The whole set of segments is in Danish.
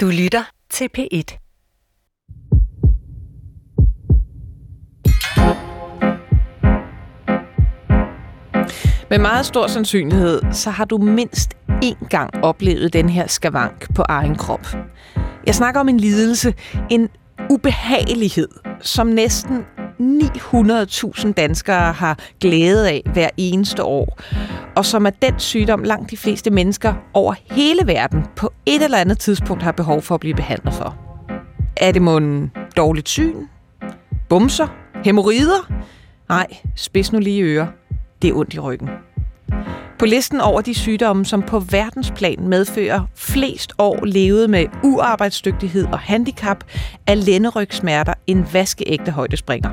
Du lytter til P1. Med meget stor sandsynlighed, så har du mindst én gang oplevet den her skavank på egen krop. Jeg snakker om en lidelse, en ubehagelighed, som næsten 900.000 danskere har glæde af hver eneste år, og som er den sygdom, langt de fleste mennesker over hele verden på et eller andet tidspunkt har behov for at blive behandlet for. Er det måden dårligt syn? Bumser? Hemorrider? Nej, spids nu lige ører. Det er ondt i ryggen. På listen over de sygdomme, som på verdensplan medfører flest år levet med uarbejdsdygtighed og handicap, er lænderygsmerter en vaskeægte højdespringer.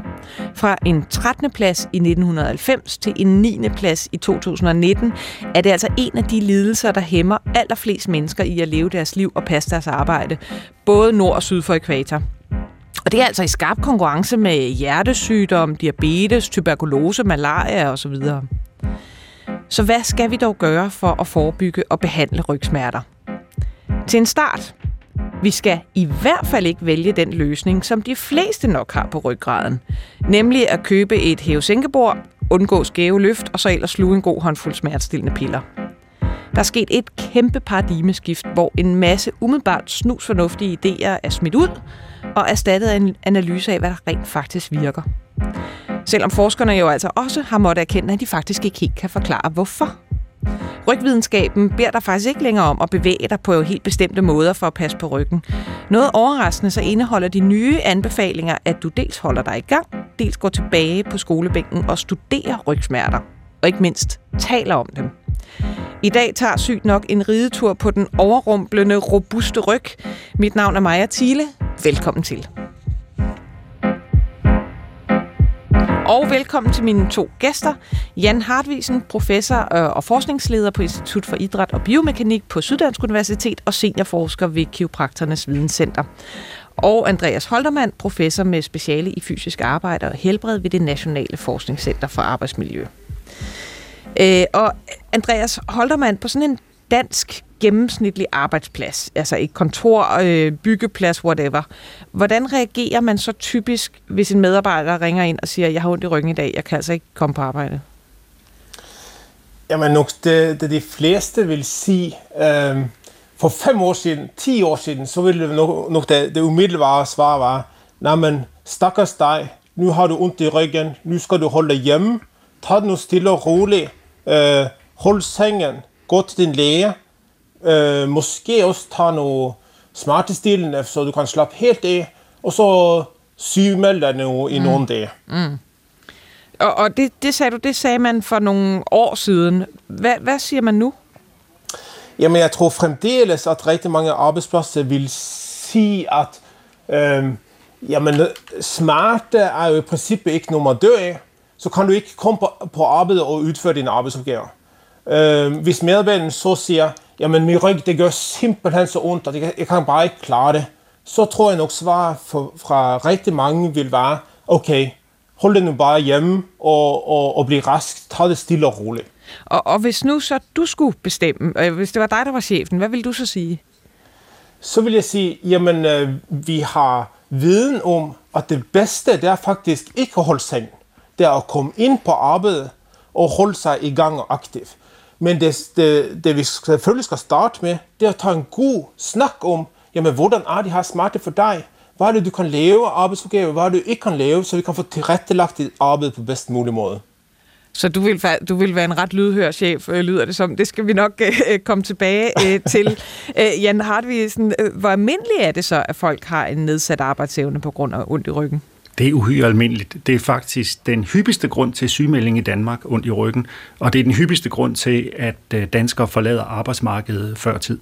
Fra en 13. plads i 1990 til en 9. plads i 2019 er det altså en af de lidelser, der hæmmer allerflest mennesker i at leve deres liv og passe deres arbejde, både nord og syd for ekvator. Og det er altså i skarp konkurrence med hjertesygdom, diabetes, tuberkulose, malaria osv. Så hvad skal vi dog gøre for at forebygge og behandle rygsmerter? Til en start. Vi skal i hvert fald ikke vælge den løsning, som de fleste nok har på ryggraden. Nemlig at købe et hævesænkebord, undgå skæve løft og så ellers sluge en god håndfuld smertestillende piller. Der er sket et kæmpe paradigmeskift, hvor en masse umiddelbart snusfornuftige idéer er smidt ud og erstattet af en analyse af, hvad der rent faktisk virker. Selvom forskerne jo altså også har måttet erkende, at de faktisk ikke helt kan forklare, hvorfor. Rygvidenskaben beder dig faktisk ikke længere om at bevæge dig på helt bestemte måder for at passe på ryggen. Noget overraskende så indeholder de nye anbefalinger, at du dels holder dig i gang, dels går tilbage på skolebænken og studerer rygsmerter. Og ikke mindst taler om dem. I dag tager sygt nok en ridetur på den overrumplende, robuste ryg. Mit navn er Maja Thiele. Velkommen til. Og velkommen til mine to gæster. Jan Hartvisen, professor øh, og forskningsleder på Institut for Idræt og Biomekanik på Syddansk Universitet og seniorforsker ved Kiroprakternes Videnscenter. Og Andreas Holtermann, professor med speciale i fysisk arbejde og helbred ved det Nationale Forskningscenter for Arbejdsmiljø. Øh, og Andreas Holtermann, på sådan en dansk gennemsnitlig arbejdsplads, altså et kontor, øh, byggeplads, whatever. Hvordan reagerer man så typisk, hvis en medarbejder ringer ind og siger, jeg har ondt i ryggen i dag, jeg kan altså ikke komme på arbejde? Jamen nok det, det de fleste vil sige, øh, for fem år siden, ti år siden, så ville det nok, nok det, det umiddelbare svar var, nej men stakkers dig, nu har du ondt i ryggen, nu skal du holde dig hjemme, tag det nu stille og roligt, øh, hold sengen, gå til din læge, øh, måske også tage noget smertestillende, så du kan slappe helt af, og så sygemelde dig nu i mm. nogle dage. Mm. Og, og det, det sagde du, det sagde man for nogle år siden. Hvad, hvad siger man nu? Jamen, jeg tror fremdeles, at rigtig mange arbejdspladser vil sige, at øh, jamen, smerte er jo i princippet ikke noget, man dør af. Så kan du ikke komme på, på arbejde og udføre dine arbejdsopgaver. Øh, hvis medarbejderen så siger, jamen min ryg det gør simpelthen så ondt, at jeg, jeg kan bare ikke klare det, så tror jeg nok svar for, fra rigtig mange vil være, okay, hold det nu bare hjemme og, og, og bliv rask. Tag det stille og roligt. Og, og hvis nu så du skulle bestemme, øh, hvis det var dig, der var chefen, hvad vil du så sige? Så vil jeg sige, jamen øh, vi har viden om, at det bedste, det er faktisk ikke at holde seng. Det er at komme ind på arbejdet og holde sig i gang og aktiv. Men det, det, det vi selvfølgelig skal starte med, det er at tage en god snak om, jamen, hvordan er de her smerte for dig? Hvad er det, du kan lave af arbejdsopgaver? Hvad er det, du ikke kan lave, så vi kan få tilrettelagt dit arbejde på bedst mulig måde? Så du vil, du vil være en ret lydhør chef, øh, lyder det som. Det skal vi nok øh, komme tilbage øh, til. Øh, Jan Hartvigsen, øh, hvor almindeligt er det så, at folk har en nedsat arbejdsevne på grund af ondt i ryggen? Det er uhyre almindeligt. Det er faktisk den hyppigste grund til sygemelding i Danmark, ondt i ryggen, og det er den hyppigste grund til, at øh, danskere forlader arbejdsmarkedet før tid.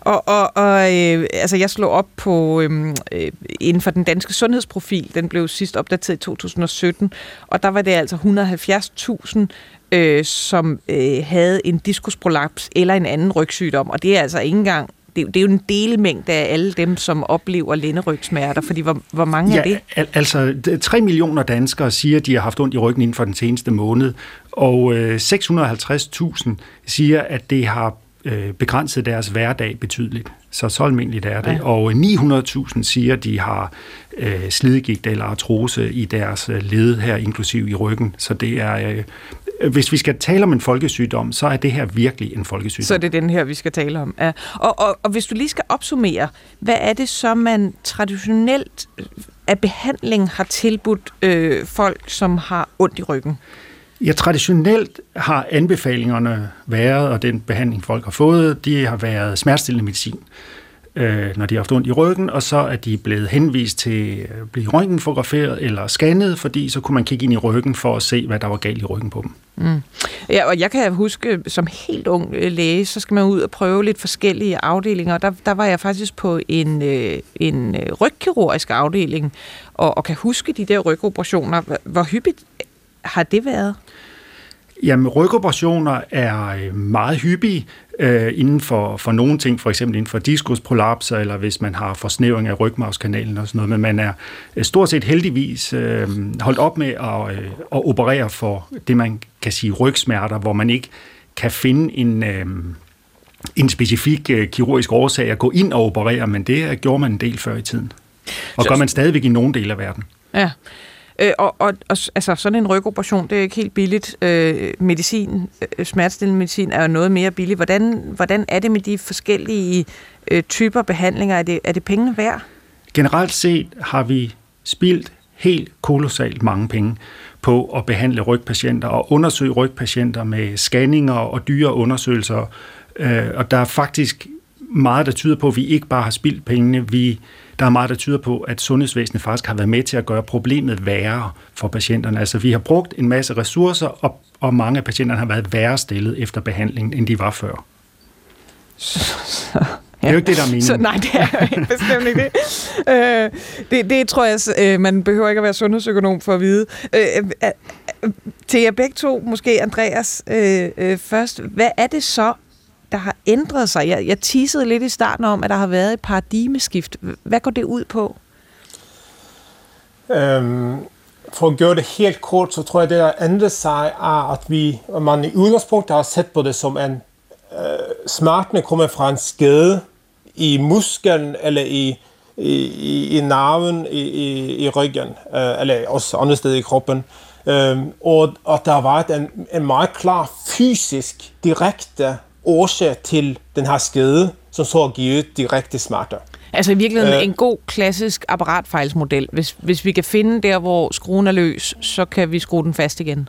Og, og, og øh, altså jeg slog op på øh, øh inden for den danske sundhedsprofil, den blev sidst opdateret i 2017, og der var det altså 170.000, øh, som øh, havde en diskusprolaps eller en anden rygsygdom, og det er altså ikke engang det, det er jo en delmængde af alle dem, som oplever lænderygsmerter, fordi hvor, hvor mange ja, er det? Al- altså 3 millioner danskere siger, at de har haft ondt i ryggen inden for den seneste måned, og øh, 650.000 siger, at det har øh, begrænset deres hverdag betydeligt. Så så almindeligt er det. Ja. Og 900.000 siger, de har øh, slidgigt eller artrose i deres øh, led her, inklusiv i ryggen. Så det er... Øh, hvis vi skal tale om en folkesygdom, så er det her virkelig en folkesygdom. Så er det den her, vi skal tale om. Ja. Og, og, og hvis du lige skal opsummere, hvad er det så, man traditionelt øh, af behandling har tilbudt øh, folk, som har ondt i ryggen? Ja, traditionelt har anbefalingerne været, og den behandling folk har fået, de har været smertestillende medicin, øh, når de har haft ondt i ryggen, og så er de blevet henvist til at blive røntgenfotograferet eller scannet, fordi så kunne man kigge ind i ryggen for at se, hvad der var galt i ryggen på dem. Mm. Ja, og jeg kan huske, som helt ung øh, læge, så skal man ud og prøve lidt forskellige afdelinger. Der, der var jeg faktisk på en, øh, en øh, rygkirurgisk afdeling, og, og kan huske de der rygoperationer. Hvor hyppigt har det været? Jamen, rygoperationer er øh, meget hyppige øh, inden for, for nogle ting, for eksempel inden for diskusprolapser, eller hvis man har forsnævring af rygmavskanalen og sådan noget, men man er øh, stort set heldigvis øh, holdt op med at, øh, at operere for det, man kan sige rygsmerter, hvor man ikke kan finde en... Øh, en specifik øh, kirurgisk årsag at gå ind og operere, men det gjorde man en del før i tiden. Og gør man stadigvæk i nogle dele af verden. Ja, Øh, og, og, og altså, sådan en rygoperation, det er ikke helt billigt. Øh, medicin, øh, smertestillende medicin er jo noget mere billigt. Hvordan, hvordan er det med de forskellige øh, typer behandlinger? Er det, er det pengene værd? Generelt set har vi spildt helt kolossalt mange penge på at behandle rygpatienter og undersøge rygpatienter med scanninger og dyre undersøgelser. Øh, og der er faktisk meget, der tyder på, at vi ikke bare har spildt pengene, vi der er meget, der tyder på, at sundhedsvæsenet faktisk har været med til at gøre problemet værre for patienterne. Altså vi har brugt en masse ressourcer, og, og mange af patienterne har været værre stillet efter behandlingen, end de var før. Så, så, det er jo ikke det, der er meningen. Så, nej, det er bestemt ikke det. øh, det. Det tror jeg, øh, man behøver ikke at være sundhedsøkonom for at vide. Øh, øh, øh, til jer begge to, måske Andreas øh, øh, først. Hvad er det så, der har ændret sig? Jeg, jeg teasede lidt i starten om, at der har været et paradigmeskift. Hvad går det ud på? Øhm, for at gøre det helt kort, så tror jeg, det der ændrer sig er, at vi, man i udgangspunktet har set på det som en øh, smertene kommer fra en skade i musklen eller i, i, i nerven i, i, i ryggen, øh, eller også andre steder i kroppen. Øh, og at der har været en, en meget klar fysisk, direkte årsag til den her skade, som så har givet direkte smerter. Altså i virkeligheden øh, en god klassisk apparatfejlsmodel. Hvis, hvis vi kan finde der, hvor skruen er løs, så kan vi skrue den fast igen.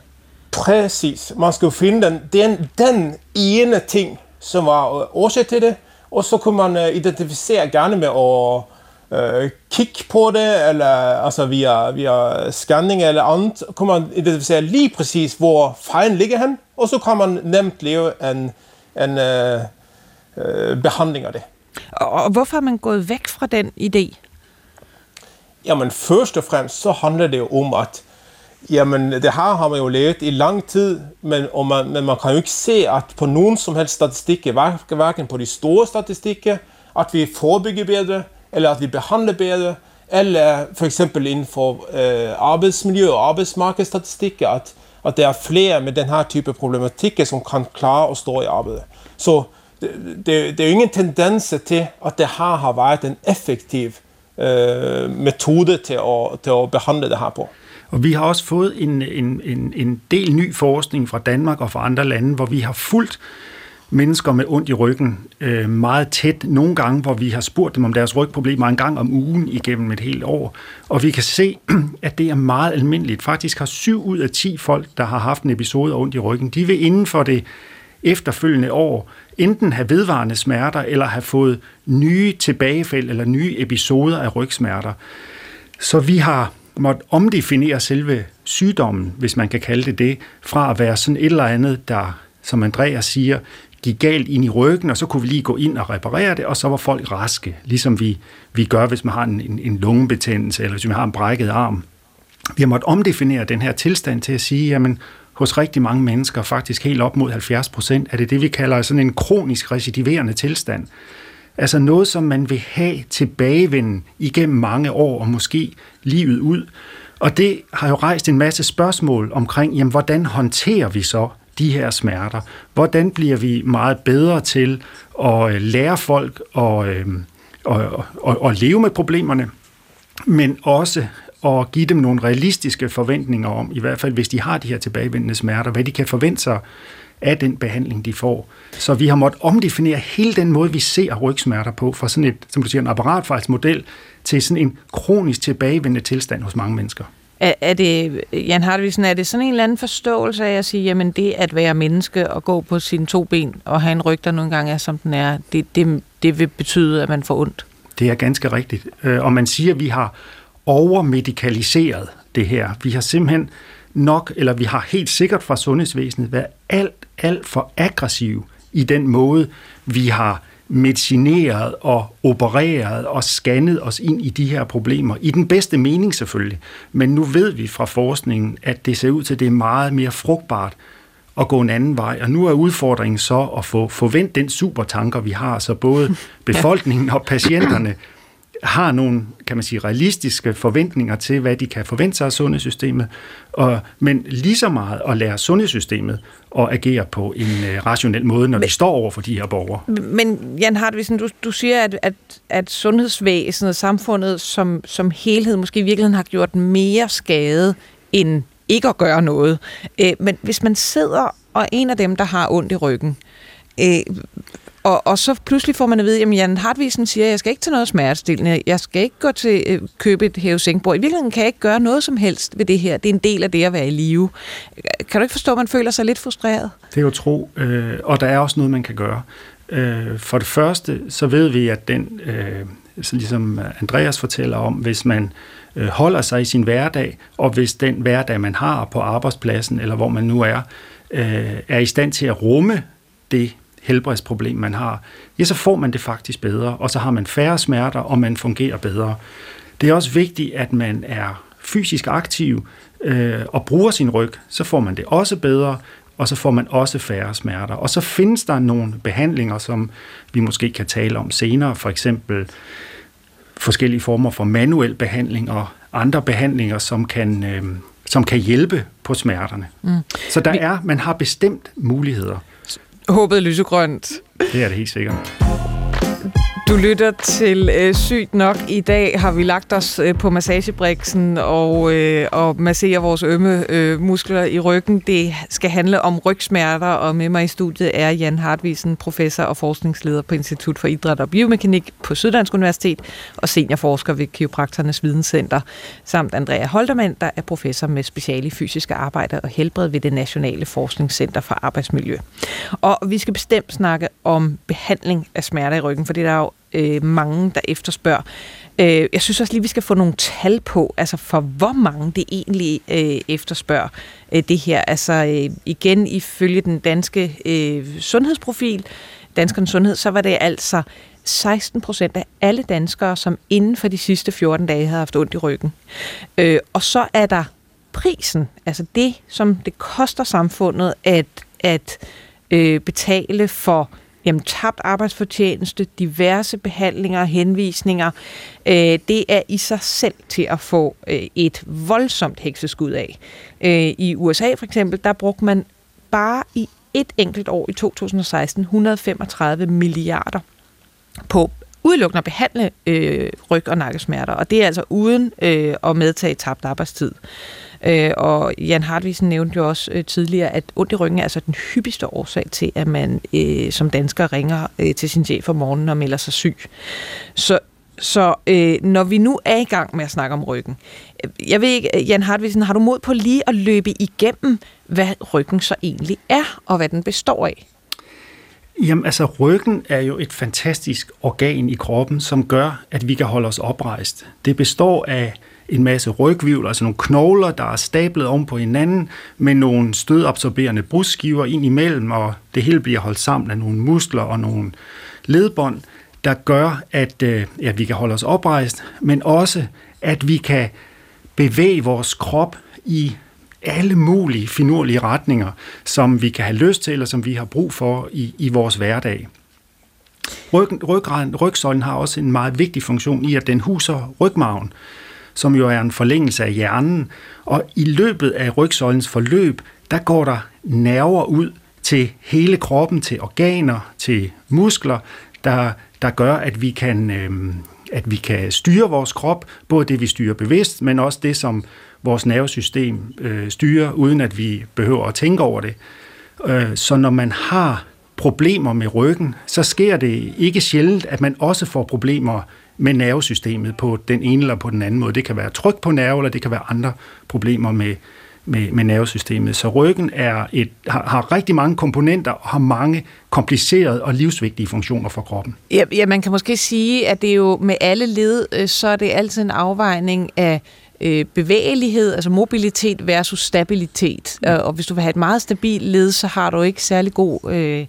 Præcis. Man skal jo finde den, den, den ene ting, som var årsag til det, og så kunne man uh, identificere gerne med at uh, kigge på det, eller altså via, via scanning eller andet, kunne man identificere lige præcis, hvor fejlen ligger hen, og så kan man nemt lave en en øh, øh, behandling af det. Og hvorfor er man gået væk fra den idé? Jamen først og fremmest så handler det jo om, at jamen, det her har man jo levet i lang tid, men, og man, men man kan jo ikke se, at på nogen som helst statistikker, hverken på de store statistikker, at vi forebygger bedre, eller at vi behandler bedre, eller for eksempel inden for øh, arbejdsmiljø og arbejdsmarkedsstatistikker, at at der er flere med den her type problematikker, som kan klare at stå i arbejde. Så det, det, det er jo ingen tendens til, at det her har været en effektiv øh, metode til at, til at behandle det her på. Og vi har også fået en, en, en, en del ny forskning fra Danmark og fra andre lande, hvor vi har fulgt mennesker med ondt i ryggen øh, meget tæt. Nogle gange, hvor vi har spurgt dem om deres rygproblemer en gang om ugen igennem et helt år. Og vi kan se, at det er meget almindeligt. Faktisk har 7 ud af 10 folk, der har haft en episode af ondt i ryggen, de vil inden for det efterfølgende år enten have vedvarende smerter, eller have fået nye tilbagefald eller nye episoder af rygsmerter. Så vi har måtte omdefinere selve sygdommen, hvis man kan kalde det det, fra at være sådan et eller andet, der, som Andreas siger, gik galt ind i ryggen, og så kunne vi lige gå ind og reparere det, og så var folk raske, ligesom vi, vi gør, hvis man har en, en, en lungebetændelse, eller hvis man har en brækket arm. Vi har måttet omdefinere den her tilstand til at sige, jamen, hos rigtig mange mennesker, faktisk helt op mod 70 procent, er det det, vi kalder sådan en kronisk recidiverende tilstand. Altså noget, som man vil have tilbagevenden igennem mange år, og måske livet ud. Og det har jo rejst en masse spørgsmål omkring, jamen, hvordan håndterer vi så de her smerter? Hvordan bliver vi meget bedre til at øh, lære folk at, øhm, at, at, at leve med problemerne, men også at give dem nogle realistiske forventninger om, i hvert fald hvis de har de her tilbagevendende smerter, hvad de kan forvente sig af den behandling, de får. Så vi har måttet omdefinere hele den måde, vi ser rygsmerter på, fra sådan et, som du siger, en apparatfejlsmodel til sådan en kronisk tilbagevendende tilstand hos mange mennesker. Er, er det, Jan Hartvigsen, er det sådan en eller anden forståelse af at sige, jamen det at være menneske og gå på sine to ben og have en ryg, der nogle gange er, som den er, det, det, det vil betyde, at man får ondt? Det er ganske rigtigt. Øh, og man siger, at vi har overmedikaliseret det her. Vi har simpelthen nok, eller vi har helt sikkert fra sundhedsvæsenet været alt, alt for aggressiv i den måde, vi har medicineret og opereret og scannet os ind i de her problemer. I den bedste mening selvfølgelig. Men nu ved vi fra forskningen, at det ser ud til, at det er meget mere frugtbart at gå en anden vej. Og nu er udfordringen så at få forvent den supertanker, vi har, så både befolkningen og patienterne har nogle, kan man sige, realistiske forventninger til, hvad de kan forvente sig af sundhedssystemet, og, men lige så meget at lære sundhedssystemet at agere på en uh, rationel måde, når men, de står over for de her borgere. Men Jan Hartvigsen, du, du siger, at, at, at sundhedsvæsenet, samfundet som, som helhed, måske i virkeligheden har gjort mere skade end ikke at gøre noget. Øh, men hvis man sidder og er en af dem, der har ondt i ryggen, øh, og, og så pludselig får man at vide, at Jan Hartvisen siger, at jeg skal ikke til noget smertestillende, jeg skal ikke gå til øh, købe et hævesænkbord. I virkeligheden kan jeg ikke gøre noget som helst ved det her. Det er en del af det at være i live. Kan du ikke forstå, at man føler sig lidt frustreret? Det er jo tro, øh, og der er også noget, man kan gøre. Øh, for det første, så ved vi, at den, øh, så ligesom Andreas fortæller om, hvis man øh, holder sig i sin hverdag, og hvis den hverdag, man har på arbejdspladsen, eller hvor man nu er, øh, er i stand til at rumme det helbredsproblem, man har, ja, så får man det faktisk bedre, og så har man færre smerter, og man fungerer bedre. Det er også vigtigt, at man er fysisk aktiv øh, og bruger sin ryg, så får man det også bedre, og så får man også færre smerter. Og så findes der nogle behandlinger, som vi måske kan tale om senere, for eksempel forskellige former for manuel behandling og andre behandlinger, som kan, øh, som kan hjælpe på smerterne. Mm. Så der er, man har bestemt muligheder. Håbet lysegrønt. Det er det helt sikkert. Du lytter til øh, Sygt Nok. I dag har vi lagt os øh, på massagebriksen og, øh, og masserer vores ømme øh, muskler i ryggen. Det skal handle om rygsmerter, og med mig i studiet er Jan Hartvisen, professor og forskningsleder på Institut for Idræt og Biomekanik på Syddansk Universitet og seniorforsker ved Kiroprakternes Videnscenter, samt Andrea Holtermann, der er professor med speciale i fysiske arbejde og helbred ved det Nationale Forskningscenter for Arbejdsmiljø. Og vi skal bestemt snakke om behandling af smerter i ryggen, for det er der jo øh, mange, der efterspørger. Øh, jeg synes også lige, vi skal få nogle tal på, altså for hvor mange det egentlig øh, efterspørger øh, det her. Altså øh, igen, ifølge den danske øh, sundhedsprofil, danskernes sundhed, så var det altså 16 procent af alle danskere, som inden for de sidste 14 dage havde haft ondt i ryggen. Øh, og så er der prisen, altså det, som det koster samfundet at, at øh, betale for jamen, tabt arbejdsfortjeneste, diverse behandlinger og henvisninger, øh, det er i sig selv til at få øh, et voldsomt hekseskud af. Øh, I USA for eksempel, der brugte man bare i et enkelt år i 2016 135 milliarder på udelukkende at behandle øh, ryg- og nakkesmerter, og det er altså uden øh, at medtage tabt arbejdstid. Øh, Øh, og Jan Hartvisen nævnte jo også øh, tidligere, at ondt i ryggen er altså den hyppigste årsag til, at man øh, som dansker ringer øh, til sin chef om morgenen og melder sig syg. Så, så øh, når vi nu er i gang med at snakke om ryggen, øh, jeg ved ikke, øh, Jan Hartvisen, har du mod på lige at løbe igennem, hvad ryggen så egentlig er, og hvad den består af? Jamen altså, ryggen er jo et fantastisk organ i kroppen, som gør, at vi kan holde os oprejst. Det består af en masse rygvivler, altså nogle knogler, der er stablet oven på hinanden, med nogle stødabsorberende brudskiver ind imellem, og det hele bliver holdt sammen af nogle muskler og nogle ledbånd, der gør, at øh, at ja, vi kan holde os oprejst, men også, at vi kan bevæge vores krop i alle mulige finurlige retninger, som vi kan have lyst til, eller som vi har brug for i, i vores hverdag. Ryg, ryggraden, rygsøjlen har også en meget vigtig funktion i, at den huser rygmagen, som jo er en forlængelse af hjernen, og i løbet af rygsøjlens forløb, der går der nerver ud til hele kroppen, til organer, til muskler, der, der gør, at vi kan... Øh, at vi kan styre vores krop, både det, vi styrer bevidst, men også det, som vores nervesystem øh, styrer, uden at vi behøver at tænke over det. Øh, så når man har problemer med ryggen, så sker det ikke sjældent, at man også får problemer med nervesystemet på den ene eller på den anden måde. Det kan være tryk på nerve, eller det kan være andre problemer med, med, med nervesystemet. Så ryggen er et, har, har rigtig mange komponenter og har mange komplicerede og livsvigtige funktioner for kroppen. Ja, ja, man kan måske sige, at det er jo med alle led, øh, så er det altid en afvejning af øh, bevægelighed, altså mobilitet versus stabilitet. Mm. Og hvis du vil have et meget stabilt led, så har du ikke særlig god øh,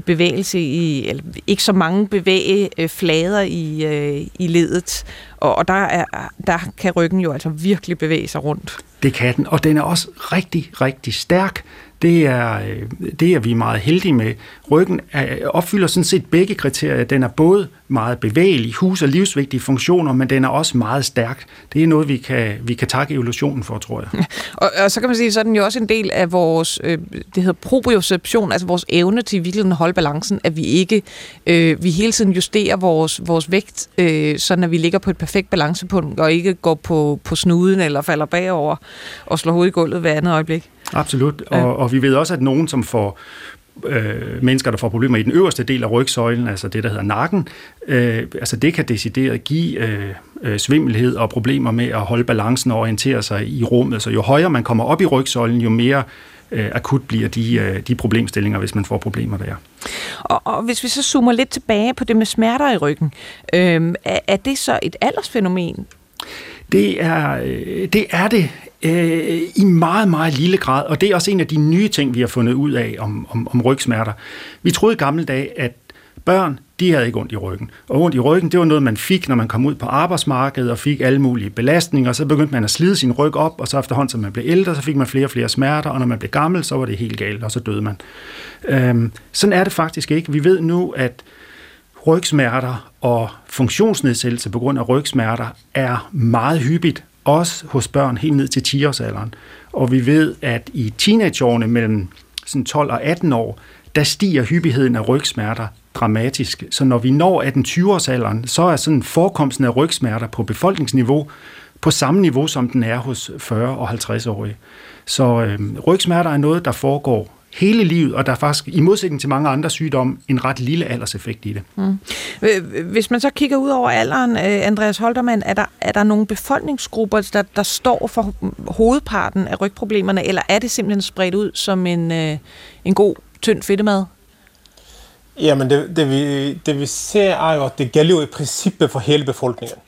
bevægelse i, eller ikke så mange bevægeflader i, øh, i ledet. Og, og der, er, der kan ryggen jo altså virkelig bevæge sig rundt. Det kan den, og den er også rigtig, rigtig stærk. Det er, øh, det er vi meget heldige med. Ryggen er, opfylder sådan set begge kriterier. Den er både meget bevægelig, hus- og livsvigtige funktioner, men den er også meget stærk. Det er noget, vi kan, vi kan takke evolutionen for, tror jeg. og, og så kan man sige, så er den jo også en del af vores, øh, det hedder proprioception, altså vores evne til virkelig at holde balancen, at vi ikke, øh, vi hele tiden justerer vores, vores vægt, øh, sådan at vi ligger på et perfekt balancepunkt, og ikke går på, på snuden eller falder bagover og slår hovedet i gulvet hver andet øjeblik. Absolut, og, og vi ved også, at nogen, som får øh, mennesker, der får problemer i den øverste del af rygsøjlen, altså det, der hedder nakken, øh, altså det kan decideret give øh, øh, svimmelhed og problemer med at holde balancen og orientere sig i rummet. Så jo højere man kommer op i rygsøjlen, jo mere øh, akut bliver de, øh, de problemstillinger, hvis man får problemer der. Og, og hvis vi så zoomer lidt tilbage på det med smerter i ryggen, øh, er, er det så et aldersfænomen? Det er, øh, det er det øh, i meget, meget lille grad, og det er også en af de nye ting, vi har fundet ud af om, om, om rygsmerter. Vi troede i gamle dage, at børn, de havde ikke ondt i ryggen. Og ondt i ryggen, det var noget, man fik, når man kom ud på arbejdsmarkedet og fik alle mulige belastninger, og så begyndte man at slide sin ryg op, og så efterhånden, som man blev ældre, så fik man flere og flere smerter, og når man blev gammel, så var det helt galt, og så døde man. Øhm, sådan er det faktisk ikke. Vi ved nu, at rygsmerter og funktionsnedsættelse på grund af rygsmerter er meget hyppigt, også hos børn helt ned til 10-årsalderen. Og vi ved, at i teenageårene mellem sådan 12 og 18 år, der stiger hyppigheden af rygsmerter dramatisk. Så når vi når 18-20-årsalderen, så er sådan forekomsten af rygsmerter på befolkningsniveau på samme niveau, som den er hos 40- og 50-årige. Så øh, rygsmerter er noget, der foregår hele livet, og der er faktisk, i modsætning til mange andre sygdomme, en ret lille alderseffekt i det. Mm. Hvis man så kigger ud over alderen, øh, Andreas Holtermann, er der, er der nogle befolkningsgrupper, der, der står for hovedparten af rygproblemerne, eller er det simpelthen spredt ud som en, øh, en god, tynd fedtemad? Jamen, det, det, vi, det vi ser er jo, at det gælder jo i princippet for hele befolkningen.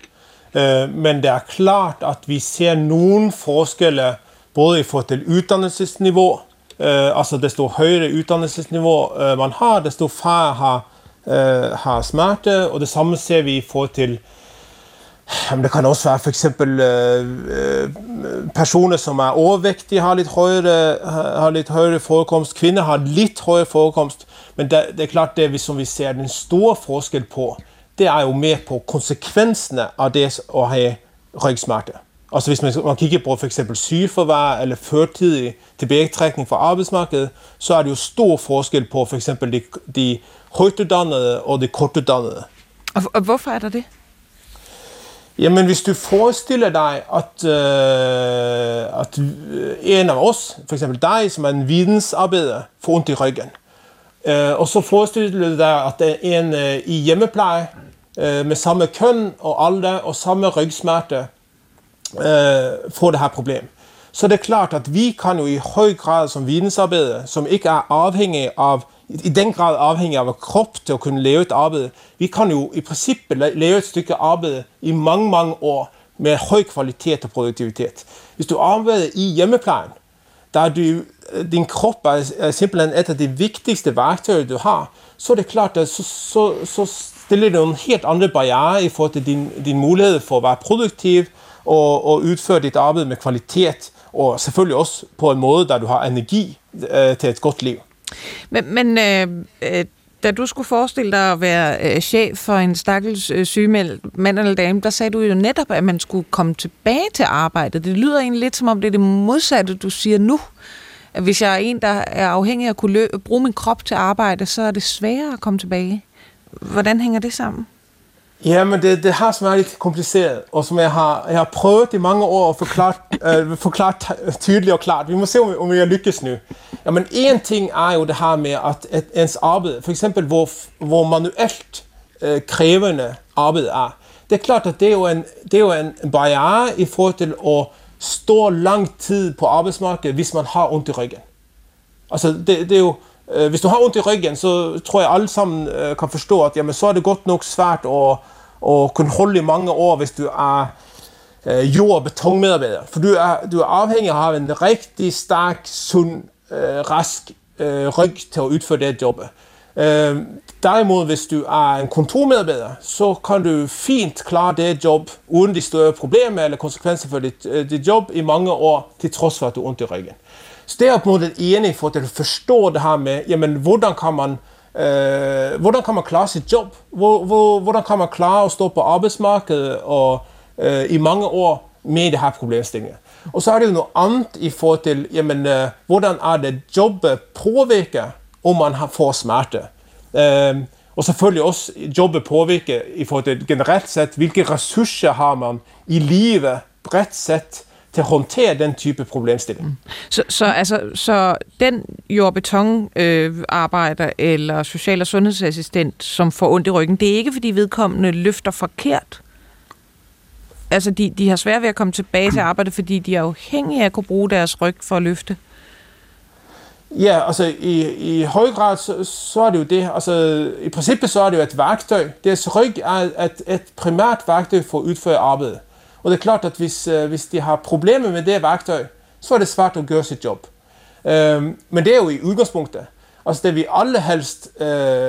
Uh, men det er klart, at vi ser nogle forskelle både i forhold til uddannelsesniveau, Eh, altså desto høyere utdannelsesnivå uh, eh, man har, desto færre har, uh, har smerte. Og det samme ser vi i forhold til men det kan også være f.eks. Uh, personer som er overvektige, har litt høyere, har litt høyere forekomst. Kvinner har litt høyere forekomst. Men det, det er klart det vi, som vi ser den store forskjell på, det er jo med på konsekvensene av det å ha ryggsmerte. Altså hvis man, man kigger på for eksempel sygefravær eller førtidig tilbagetrækning fra arbejdsmarkedet, så er det jo stor forskel på for eksempel de, de højtuddannede og de kortuddannede. Og, og hvorfor er der det? Jamen, hvis du forestiller dig, at, øh, at en af os, for eksempel dig, som er en vidensarbejder, får ondt i ryggen, øh, og så forestiller du dig, at en øh, i hjemmepleje øh, med samme køn og alder og samme rygsmerte øh, får det her problem. Så det er klart, at vi kan jo i høj grad som vidensarbejder, som ikke er afhængig af, i den grad afhængig af krop til at kunne lave et arbejde, vi kan jo i princippet lave et stykke arbejde i mange, mange år med høj kvalitet og produktivitet. Hvis du arbejder i hjemmeplejen, der du, din krop er simpelthen et af de vigtigste værktøjer, du har, så er det klart, at så, så, så stiller det nogle helt andre barriere i forhold til din, din mulighed for at være produktiv, og, og udføre dit arbejde med kvalitet, og selvfølgelig også på en måde, der du har energi øh, til et godt liv. Men, men øh, øh da du skulle forestille dig at være øh, chef for en stakkels øh, sygemeld mand eller dame, der sagde du jo netop, at man skulle komme tilbage til arbejdet. Det lyder egentlig lidt som om, det er det modsatte, du siger nu. Hvis jeg er en, der er afhængig af at kunne lø- bruge min krop til arbejde, så er det sværere at komme tilbage. Hvordan hænger det sammen? Ja, men det, det har som er lidt kompliceret, og som jeg har, jeg har prøvet i mange år at forklare, øh, forklare tydeligt og klart. Vi må se, om, om jeg lykkes nu. Ja, men en ting er jo det her med, at, et, ens arbejde, for eksempel hvor, hvor manuelt øh, krævende arbejde er, det er klart, at det er jo en, det er jo en barriere i forhold til at stå lang tid på arbejdsmarkedet, hvis man har ondt i ryggen. Altså, det, det er jo, Øh, hvis du har ondt i ryggen, så tror jeg alle sammen øh, kan forstå, at jamen, så er det godt nok svært at, at kunne holde i mange år, hvis du er øh, jord- og betonmedarbejder. For du er, du er afhængig af at have en rigtig stærk, sund, rask ryg til at udføre det job. Derimod, hvis du er en kontormedarbejder, så kan du fint klare det job uden de større problemer eller konsekvenser for dit, dit job i mange år, til trods for at du er ondt i ryggen. Så det er på en måde enig for at forstå det her med, jamen, hvordan kan man, øh, hvordan kan man klare sit job? Hvor, hvor, hvordan kan man klare at stå på arbejdsmarkedet og, øh, i mange år med det her problemstillinger? Og så er det jo noget andet i forhold til, jamen, øh, hvordan er det jobbet påvirker, om man har får smerte? Øh, og selvfølgelig også jobbet påvirker i forhold til generelt set, hvilke ressourcer har man i livet bredt set til at håndtere den type problemstilling. Mm. Så, så, altså, så den jordbetonarbejder øh, eller social- og sundhedsassistent, som får ondt i ryggen, det er ikke, fordi vedkommende løfter forkert? Altså, de, de har svært ved at komme tilbage til arbejde, fordi de er afhængige af at kunne bruge deres ryg for at løfte? Ja, altså i, i høj grad, så, så er det jo det. Altså i princippet så er det jo et værktøj. Deres ryg er et, et primært værktøj for at udføre arbejdet. Og det er klart, at hvis, øh, hvis de har problemer med det værktøj, så er det svært at gøre sit job. Øhm, men det er jo i udgangspunktet. Altså det vi alle helst uh,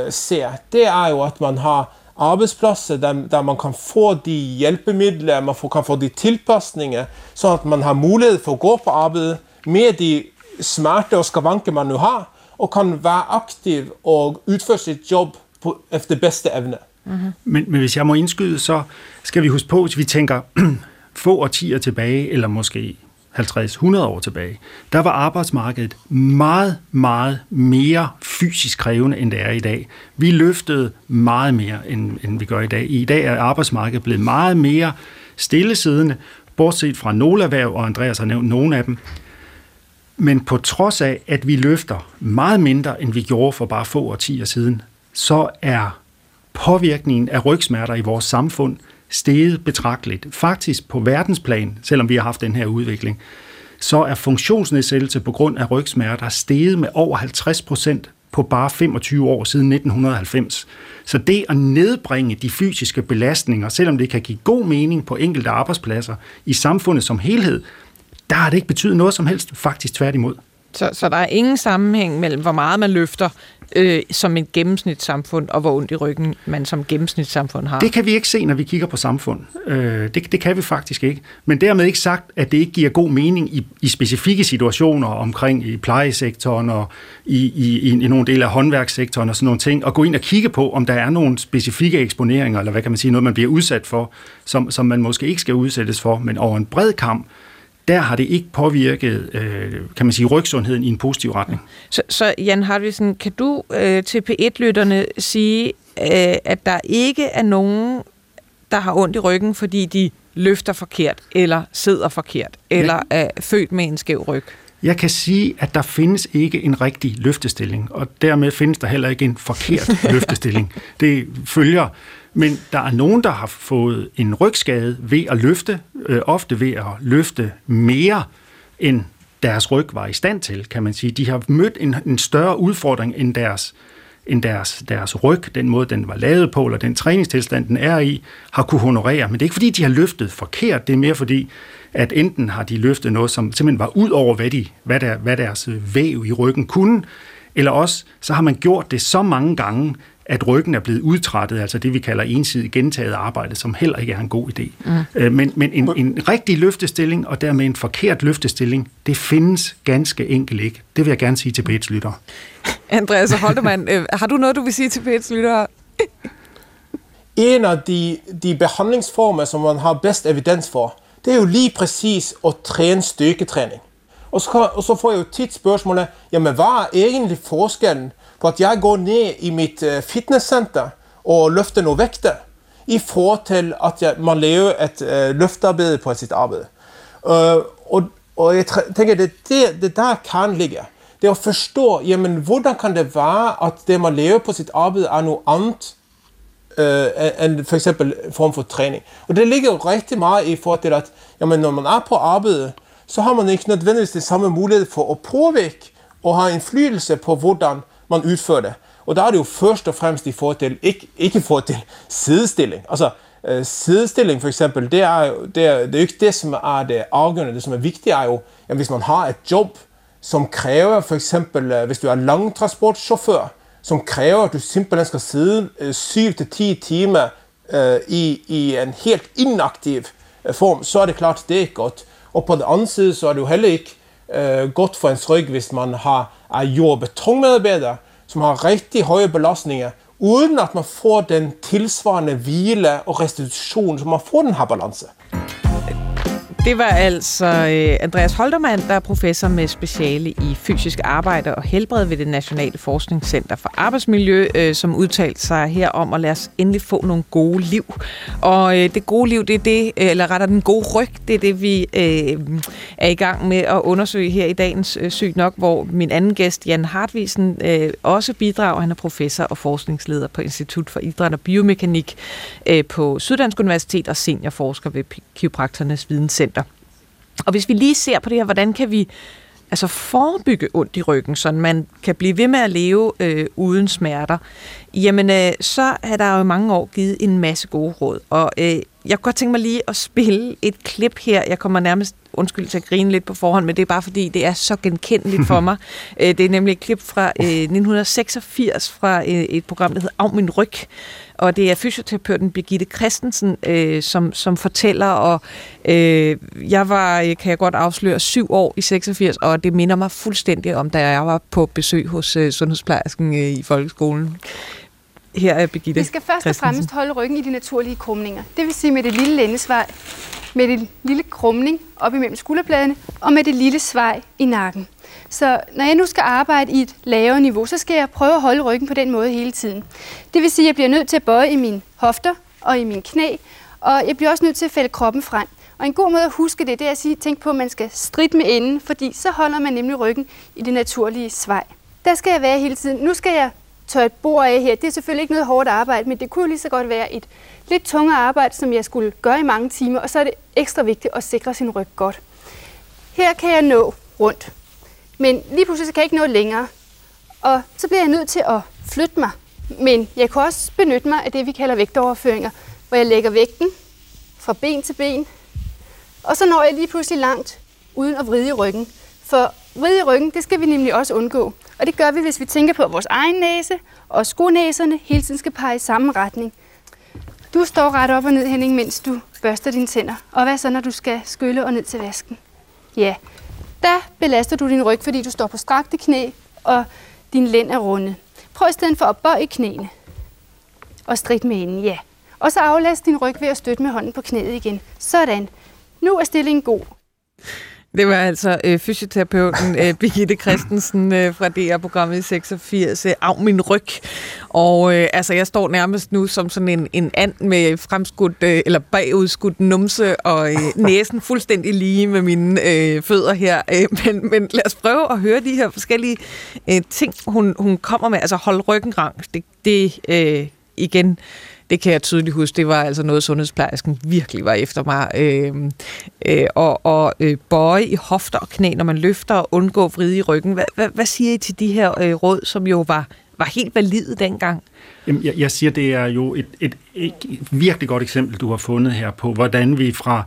ser, det er jo at man har arbejdspladser, der, der man kan få de hjælpemidler, man får, kan få de tilpasninger, så at man har mulighed for at gå på arbejde med de smerte og skavanker man nu har, og kan være aktiv og udføre sit job på, efter bedste evne. Mm-hmm. Men, men hvis jeg må indskyde, så skal vi huske på, hvis vi tænker få årtier tilbage, eller måske 50-100 år tilbage, der var arbejdsmarkedet meget, meget mere fysisk krævende, end det er i dag. Vi løftede meget mere, end, end vi gør i dag. I dag er arbejdsmarkedet blevet meget mere stillesiddende, bortset fra nogle erhverv, og Andreas har nævnt nogle af dem. Men på trods af, at vi løfter meget mindre, end vi gjorde for bare få årtier siden, så er påvirkningen af rygsmerter i vores samfund steget betragteligt. Faktisk på verdensplan, selvom vi har haft den her udvikling, så er funktionsnedsættelse på grund af rygsmerter steget med over 50 procent på bare 25 år siden 1990. Så det at nedbringe de fysiske belastninger, selvom det kan give god mening på enkelte arbejdspladser i samfundet som helhed, der har det ikke betydet noget som helst, faktisk tværtimod. Så, så der er ingen sammenhæng mellem, hvor meget man løfter øh, som en gennemsnitssamfund, og hvor ondt i ryggen man som gennemsnitssamfund har? Det kan vi ikke se, når vi kigger på samfund. Øh, det, det kan vi faktisk ikke. Men dermed ikke sagt, at det ikke giver god mening i, i specifikke situationer omkring i plejesektoren og i, i, i, i nogle dele af håndværkssektoren og sådan nogle ting, og gå ind og kigge på, om der er nogle specifikke eksponeringer, eller hvad kan man sige, noget man bliver udsat for, som, som man måske ikke skal udsættes for, men over en bred kamp, der har det ikke påvirket, øh, kan man sige, rygsundheden i en positiv retning. Så, så Jan Hartvigsen, kan du øh, til P1-lytterne sige, øh, at der ikke er nogen, der har ondt i ryggen, fordi de løfter forkert, eller sidder forkert, eller ja. er født med en skæv ryg? Jeg kan sige, at der findes ikke en rigtig løftestilling, og dermed findes der heller ikke en forkert løftestilling. Det følger men der er nogen, der har fået en rygskade ved at løfte, øh, ofte ved at løfte mere end deres ryg var i stand til, kan man sige. De har mødt en, en større udfordring end deres, end deres, deres ryg, den måde, den var lavet på, eller den træningstilstand, den er i, har kunne honorere. Men det er ikke, fordi de har løftet forkert, det er mere fordi, at enten har de løftet noget, som simpelthen var ud over, hvad, de, hvad, der, hvad deres væv i ryggen kunne, eller også så har man gjort det så mange gange, at ryggen er blevet udtrættet, altså det vi kalder ensidigt gentaget arbejde, som heller ikke er en god idé. Mm. Øh, men men en, en rigtig løftestilling, og dermed en forkert løftestilling, det findes ganske enkelt ikke. Det vil jeg gerne sige til Pets lyttere. Andreas Holtemann, øh, har du noget, du vil sige til Pets lyttere? en af de, de behandlingsformer, som man har bedst evidens for, det er jo lige præcis at træne styrketræning. Og så, og så får jeg jo tit spørgsmålet, jamen hvad er egentlig forskellen på at jeg går ned i mit øh, fitnesscenter og løfter nogle vægte, i forhold til at jeg, man laver et uh, løftearbejde på sit arbejde. Uh, og, og jeg tænker, det, det, det der kan ligge. Det er at forstå, jamen, hvordan kan det være, at det man laver på sit arbejde er noget andet uh, end for eksempel form for træning. Og det ligger jo rigtig meget i forhold til, at jamen, når man er på arbejde, så har man ikke nødvendigvis det samme mulighed for at påvirke og have indflydelse på, hvordan man udfører det. Og der er det jo først og fremmest i forhold til, ikke, ikke i forhold til sidestilling. Altså, øh, sidestilling for eksempel, det er, jo, det, er, det er jo ikke det, som er det afgørende. Det, som er vigtigt, er jo, at hvis man har et job, som kræver for eksempel, øh, hvis du er langtransportchauffør, som kræver, at du simpelthen skal sidde øh, 7-10 timer øh, i, i en helt inaktiv øh, form, så er det klart, det er ikke godt. Og på den anden side, så er det jo heller ikke øh, Eh, godt for ens ryg, hvis man har, er jord- og betonmedarbejder, som har rigtig høje belastninger, uden at man får den tilsvarende hvile og restitution, som man får den her balance. Det var altså øh, Andreas Holtermann, der er professor med speciale i fysisk arbejde og helbred ved det Nationale Forskningscenter for Arbejdsmiljø, øh, som udtalte sig her om at lade os endelig få nogle gode liv. Og øh, det gode liv, det er det, eller rettere den gode ryg, det er det, vi er i gang med at undersøge her i dagens Sygt Nok, hvor min anden gæst, Jan Hartvisen, også bidrager. Han er professor og forskningsleder på Institut for Idræt og Biomekanik på Syddansk Universitet og seniorforsker ved Kiroprakternes Videnscenter. Og hvis vi lige ser på det her, hvordan kan vi altså forebygge ondt i ryggen, så man kan blive ved med at leve øh, uden smerter, jamen øh, så er der jo mange år givet en masse gode råd. Og øh, jeg kunne godt tænke mig lige at spille et klip her. Jeg kommer nærmest, undskyld til at grine lidt på forhånd, men det er bare fordi, det er så genkendeligt for mig. Øh, det er nemlig et klip fra øh, 1986 fra øh, et program, der hedder Af min ryg, og det er fysioterapeuten Birgitte Christensen, øh, som, som fortæller, og øh, jeg var, øh, kan jeg godt afsløre, syv år i 86, og det minder mig fuldstændig om, da jeg var på besøg hos øh, sundhedsplejersken øh, i folkeskolen. Her er Birgitte Vi skal først og fremmest holde ryggen i de naturlige krumninger. Det vil sige med det lille lændesvej, med det lille krumning op imellem skulderbladene, og med det lille svej i nakken. Så når jeg nu skal arbejde i et lavere niveau, så skal jeg prøve at holde ryggen på den måde hele tiden. Det vil sige, at jeg bliver nødt til at bøje i mine hofter og i mine knæ, og jeg bliver også nødt til at fælde kroppen frem. Og en god måde at huske det, det er at sige, tænk på, at man skal stride med enden, fordi så holder man nemlig ryggen i det naturlige svej. Der skal jeg være hele tiden. Nu skal jeg tørre et bord af her. Det er selvfølgelig ikke noget hårdt arbejde, men det kunne lige så godt være et lidt tungere arbejde, som jeg skulle gøre i mange timer, og så er det ekstra vigtigt at sikre sin ryg godt. Her kan jeg nå rundt. Men lige pludselig så kan jeg ikke nå længere. Og så bliver jeg nødt til at flytte mig. Men jeg kan også benytte mig af det, vi kalder vægtoverføringer, hvor jeg lægger vægten fra ben til ben. Og så når jeg lige pludselig langt uden at vride i ryggen. For Vrid i ryggen, det skal vi nemlig også undgå. Og det gør vi, hvis vi tænker på, at vores egen næse og skonæserne hele tiden skal pege i samme retning. Du står ret op og ned, Henning, mens du børster dine tænder. Og hvad så, når du skal skylle og ned til vasken? Ja, der belaster du din ryg, fordi du står på strakte knæ, og din lænd er runde. Prøv i stedet for at bøje knæene og strid med enden, ja. Og så aflast din ryg ved at støtte med hånden på knæet igen. Sådan. Nu er stillingen god. Det var altså øh, fysioterapeuten øh, Birgitte Christensen øh, fra DR-programmet 86, øh, Af min ryg. Og øh, altså, jeg står nærmest nu som sådan en, en and med fremskudt, øh, eller bagudskudt numse, og øh, næsen fuldstændig lige med mine øh, fødder her. Øh, men, men lad os prøve at høre de her forskellige øh, ting, hun, hun kommer med. Altså, hold ryggen rank. Det, det øh, igen det kan jeg tydeligt huske, det var altså noget, sundhedsplejersken virkelig var efter mig. Øh, øh, og og øh, bøje i hofter og knæ, når man løfter og undgå vride i ryggen. Hvad, hvad, hvad siger I til de her øh, råd, som jo var, var helt valide dengang? Jamen, jeg, jeg siger, det er jo et, et, et virkelig godt eksempel, du har fundet her på, hvordan vi fra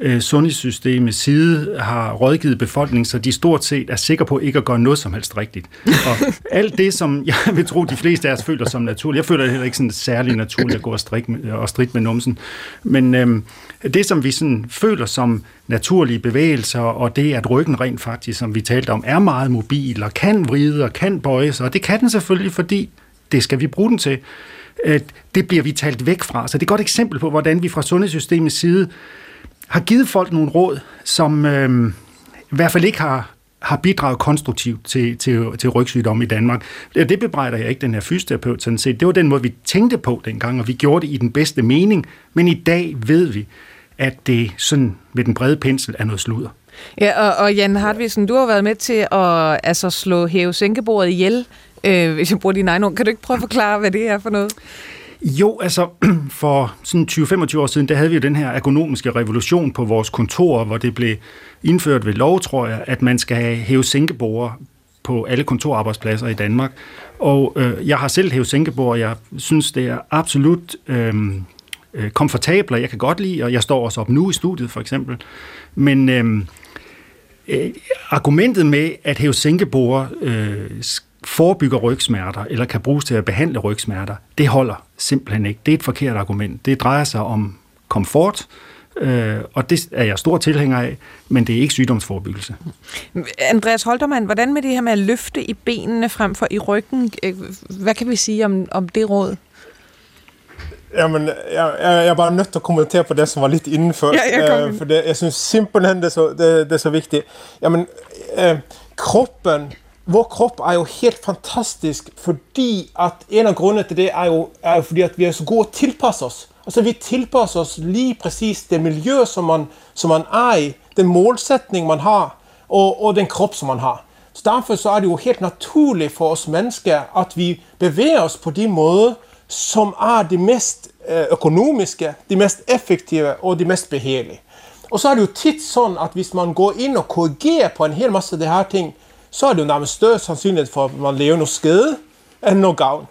øh, sundhedssystemets side har rådgivet befolkningen, så de stort set er sikre på ikke at gøre noget som helst rigtigt. Og alt det, som jeg vil tro, de fleste af os føler som naturligt, jeg føler det heller ikke sådan særlig naturligt at gå og, strik med, og strid med numsen, men øh, det, som vi sådan føler som naturlige bevægelser, og det, at ryggen rent faktisk, som vi talte om, er meget mobil, og kan vride, og kan bøje sig, og det kan den selvfølgelig, fordi det skal vi bruge den til. Øh, det bliver vi talt væk fra. Så det er et godt eksempel på, hvordan vi fra sundhedssystemets side har givet folk nogle råd, som øh, i hvert fald ikke har har bidraget konstruktivt til, til, til rygsygdomme i Danmark. Det bebrejder jeg ikke den her fysioterapeut sådan set. Det var den måde, vi tænkte på dengang, og vi gjorde det i den bedste mening. Men i dag ved vi, at det sådan med den brede pensel er noget sludder. Ja, og, og Jan Hartvigsen, du har været med til at altså, slå hæve-sænkebordet ihjel, øh, hvis jeg bruger dine egne ord. Kan du ikke prøve at forklare, hvad det er for noget? Jo, altså for sådan 20-25 år siden, der havde vi jo den her ergonomiske revolution på vores kontor, hvor det blev indført ved lov, tror jeg, at man skal have hæve sænkebord på alle kontorarbejdspladser i Danmark. Og øh, jeg har selv hæve sænkebord, og jeg synes, det er absolut øh, øh, komfortabelt, og jeg kan godt lide, og jeg står også op nu i studiet for eksempel. Men øh, øh, argumentet med, at hæve sænkebord øh, forebygger rygsmerter, eller kan bruges til at behandle rygsmerter, det holder simpelthen ikke. Det er et forkert argument. Det drejer sig om komfort, øh, og det er jeg stor tilhænger af, men det er ikke sygdomsforebyggelse. Andreas Holtermann, hvordan med det her med at løfte i benene frem for i ryggen? Øh, hvad kan vi sige om, om det råd? Jamen, jeg, jeg, jeg er bare nødt til at kommentere på det, som var lidt indenfor. Ja, jeg for det, jeg synes simpelthen, det er så, det, det er så vigtigt. Jamen, øh, kroppen vår krop er jo helt fantastisk, fordi at en af grundene til det er jo, er jo fordi, at vi er så gode at tilpasse os. Altså vi tilpasser os lige præcis det miljø, som man, som man er i, den målsætning, man har, og, og den krop, som man har. Så derfor så er det jo helt naturligt for os mennesker, at vi bevæger os på de måder, som er de mest øh, økonomiske, de mest effektive og de mest behagelige. Og så er det jo tit sådan, at hvis man går ind og korrigerer på en hel masse af de her ting, så er det jo nærmest større sandsynlighed for, at man lever noget skade end noget gavn.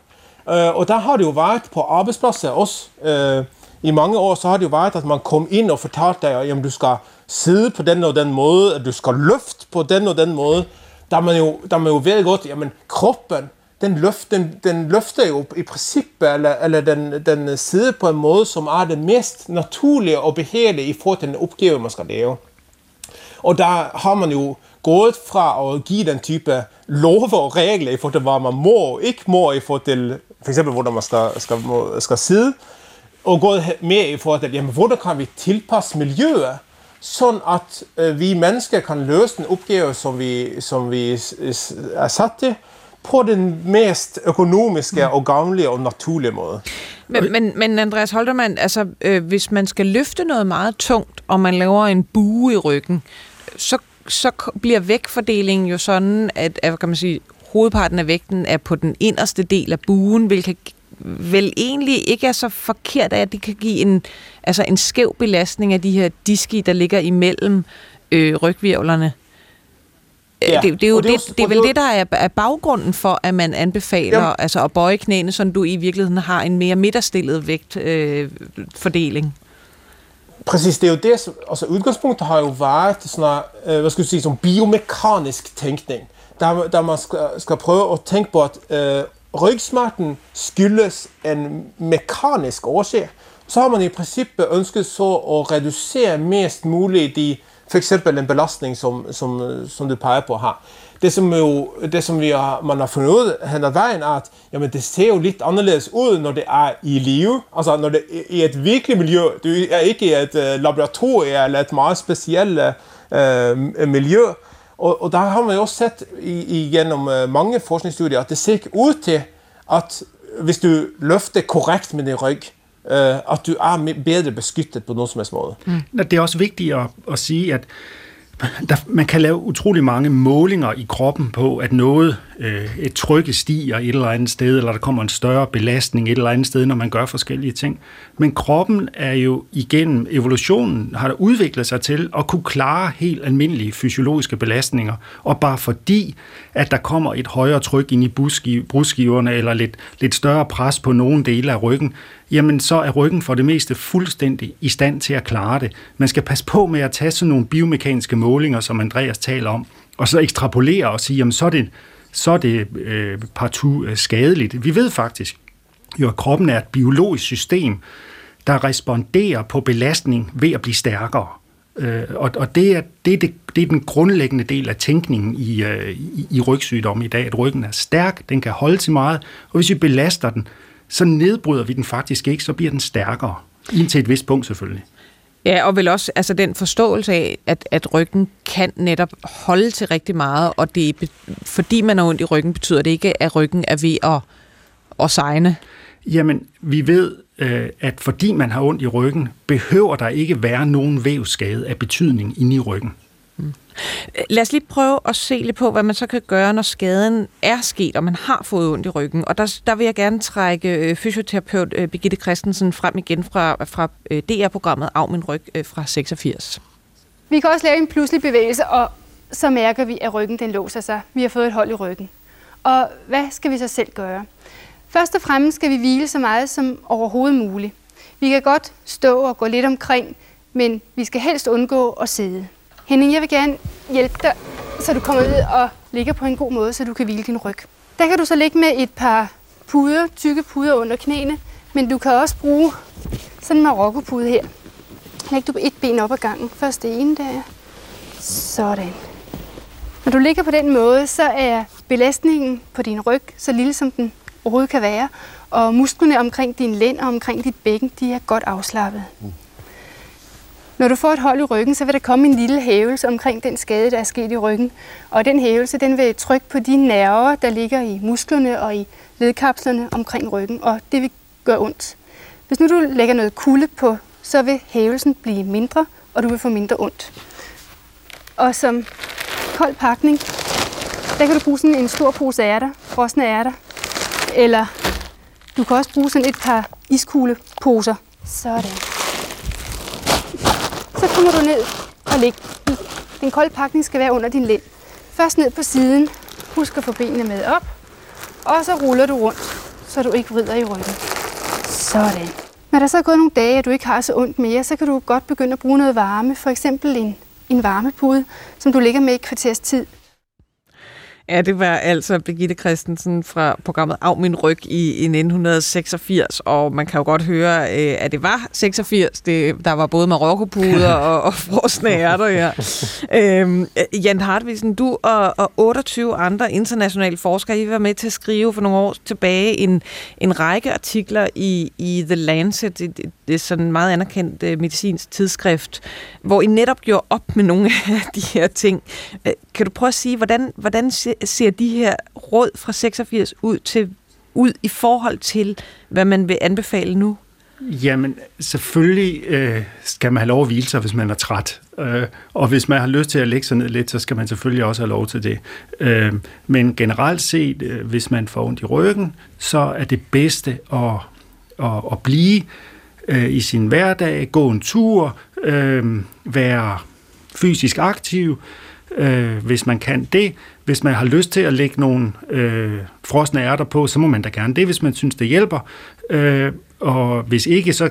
Øh, og der har det jo været på arbejdspladser også. Øh, I mange år så har det jo været, at man kom ind og fortalte dig, at du skal sidde på den og den måde, at du skal løfte på den og den måde. Der man jo, der man jo ved godt, jamen kroppen, den, løft, den, den løfter jo i princippet, eller, eller den, den sidder på en måde, som er det mest naturlige og behagelige i forhold til den opgave, man skal lave. Og der har man jo gået fra at give den type love og regler i forhold til, hvad man må og ikke må i forhold til, for eksempel, hvordan man skal, skal, må, skal sidde, og gået med i forhold til, jamen, hvordan kan vi tilpasse miljøet, sådan at øh, vi mennesker kan løse den opgave, som vi, som vi er sat til, på den mest økonomiske og gavnlige og naturlige måde. Men, men, men Andreas Holtermann, altså, øh, hvis man skal løfte noget meget tungt, og man laver en bue i ryggen, så så bliver vægtfordelingen jo sådan, at, at kan man sige, hovedparten af vægten er på den inderste del af buen, hvilket vel egentlig ikke er så forkert, at det kan give en, altså en skæv belastning af de her diski, der ligger imellem øh, rygvirvlerne. Ja, det, det, er jo det, det, det er vel det, der er, er baggrunden for, at man anbefaler ja. altså at bøje knæene, så du i virkeligheden har en mere midterstillet vægtfordeling. Øh, Præcis, det er jo det, som, altså udgangspunktet har jo været sådan øh, hvad skal du sige, som biomekanisk tænkning, der, der man skal, skal prøve at tænke på, at øh, rygsmerten skyldes en mekanisk årsag. Så har man i princippet ønsket så at reducere mest muligt de, for eksempel en belastning, som, som, som du peger på her det som, jo, det, som vi har, man har fundet ud hen ad vejen, er, at jamen, det ser jo lidt anderledes ud, når det er i live. Altså, når det er i et virkelig miljø. Du er ikke i et uh, laboratorium eller et meget specielt uh, miljø. Og, og der har man jo også set i, igennem uh, mange forskningsstudier, at det ser ikke ud til, at hvis du løfter korrekt med din ryg, at du er bedre beskyttet på nogen som helst måde. Mm. Det er også vigtigt at, at sige, at der, man kan lave utrolig mange målinger i kroppen på, at noget, øh, et trykke stiger et eller andet sted, eller der kommer en større belastning et eller andet sted, når man gør forskellige ting. Men kroppen er jo igennem evolutionen, har der udviklet sig til at kunne klare helt almindelige fysiologiske belastninger. Og bare fordi, at der kommer et højere tryk ind i brudskiverne, eller lidt, lidt større pres på nogle dele af ryggen, jamen så er ryggen for det meste fuldstændig i stand til at klare det. Man skal passe på med at tage sådan nogle biomekaniske målinger, som Andreas taler om, og så ekstrapolere og sige, jamen så er det, så er det øh, partout øh, skadeligt. Vi ved faktisk jo, at kroppen er et biologisk system, der responderer på belastning ved at blive stærkere. Øh, og og det, er, det, er det, det er den grundlæggende del af tænkningen i, øh, i, i rygsygdom i dag, at ryggen er stærk, den kan holde til meget, og hvis vi belaster den, så nedbryder vi den faktisk ikke, så bliver den stærkere. Indtil et vist punkt selvfølgelig. Ja, og vel også altså den forståelse af, at, at ryggen kan netop holde til rigtig meget, og det fordi man har ondt i ryggen, betyder det ikke, at ryggen er ved at, at segne. Jamen, vi ved, øh, at fordi man har ondt i ryggen, behøver der ikke være nogen vævsskade af betydning inde i ryggen. Lad os lige prøve at se lidt på, hvad man så kan gøre, når skaden er sket, og man har fået ondt i ryggen. Og der, der vil jeg gerne trække øh, fysioterapeut øh, Birgitte Christensen frem igen fra, fra øh, DR-programmet Av min ryg fra 86. Vi kan også lave en pludselig bevægelse, og så mærker vi, at ryggen den låser sig. Vi har fået et hold i ryggen. Og hvad skal vi så selv gøre? Først og fremmest skal vi hvile så meget som overhovedet muligt. Vi kan godt stå og gå lidt omkring, men vi skal helst undgå at sidde. Henning, jeg vil gerne hjælpe dig, så du kommer ud og ligger på en god måde, så du kan hvile din ryg. Der kan du så ligge med et par puder, tykke puder under knæene, men du kan også bruge sådan en marokkopude her. Læg du på et ben op ad gangen. Først det ene der. Sådan. Når du ligger på den måde, så er belastningen på din ryg så lille, som den overhovedet kan være. Og musklerne omkring din lænd og omkring dit bækken, de er godt afslappet. Mm. Når du får et hold i ryggen, så vil der komme en lille hævelse omkring den skade, der er sket i ryggen. Og den hævelse, den vil trykke på de nerver, der ligger i musklerne og i ledkapslerne omkring ryggen, og det vil gøre ondt. Hvis nu du lægger noget kulde på, så vil hævelsen blive mindre, og du vil få mindre ondt. Og som kold pakning, der kan du bruge sådan en stor pose ærter, frosne ærter, eller du kan også bruge sådan et par iskugleposer. Sådan. Så kommer du ned og læg. Den kolde pakning skal være under din lænd. Først ned på siden. Husk at få benene med op. Og så ruller du rundt, så du ikke vrider i ryggen. Sådan. Når der så er gået nogle dage, og du ikke har så ondt mere, så kan du godt begynde at bruge noget varme. For eksempel en, en varmepude, som du ligger med i kvarters tid. Ja, det var altså Birgitte Christensen fra programmet Af min ryg i, i 1986, og man kan jo godt høre, øh, at det var 86. Det, der var både marokkopuder og, og frosne ærter her. øhm, Jan Hartvigsen, du og, og 28 andre internationale forskere, I var med til at skrive for nogle år tilbage en, en række artikler i, i The Lancet, det, det er sådan meget anerkendt uh, medicinsk tidsskrift, hvor I netop gjorde op med nogle af de her ting. Uh, kan du prøve at sige, hvordan, hvordan ser de her råd fra 86 ud til ud i forhold til, hvad man vil anbefale nu? Jamen, selvfølgelig øh, skal man have lov at hvile sig, hvis man er træt. Øh, og hvis man har lyst til at lægge sig ned lidt, så skal man selvfølgelig også have lov til det. Øh, men generelt set, øh, hvis man får ondt i ryggen, så er det bedste at, at, at blive øh, i sin hverdag, gå en tur, øh, være fysisk aktiv, øh, hvis man kan det. Hvis man har lyst til at lægge nogle øh, frosne ærter på, så må man da gerne det, hvis man synes, det hjælper. Øh, og hvis ikke, så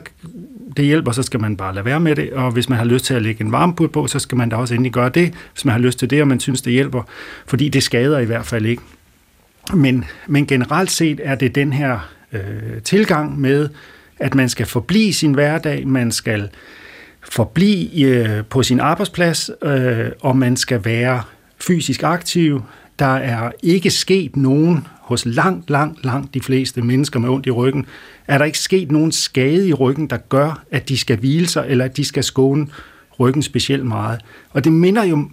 det hjælper, så skal man bare lade være med det. Og hvis man har lyst til at lægge en varmepud på, så skal man da også endelig gøre det, hvis man har lyst til det, og man synes, det hjælper. Fordi det skader i hvert fald ikke. Men, men generelt set er det den her øh, tilgang med, at man skal forblive sin hverdag, man skal forblive øh, på sin arbejdsplads, øh, og man skal være fysisk aktive. Der er ikke sket nogen hos langt, langt, langt de fleste mennesker med ondt i ryggen, er der ikke sket nogen skade i ryggen, der gør, at de skal hvile sig, eller at de skal skåne ryggen specielt meget. Og det minder jo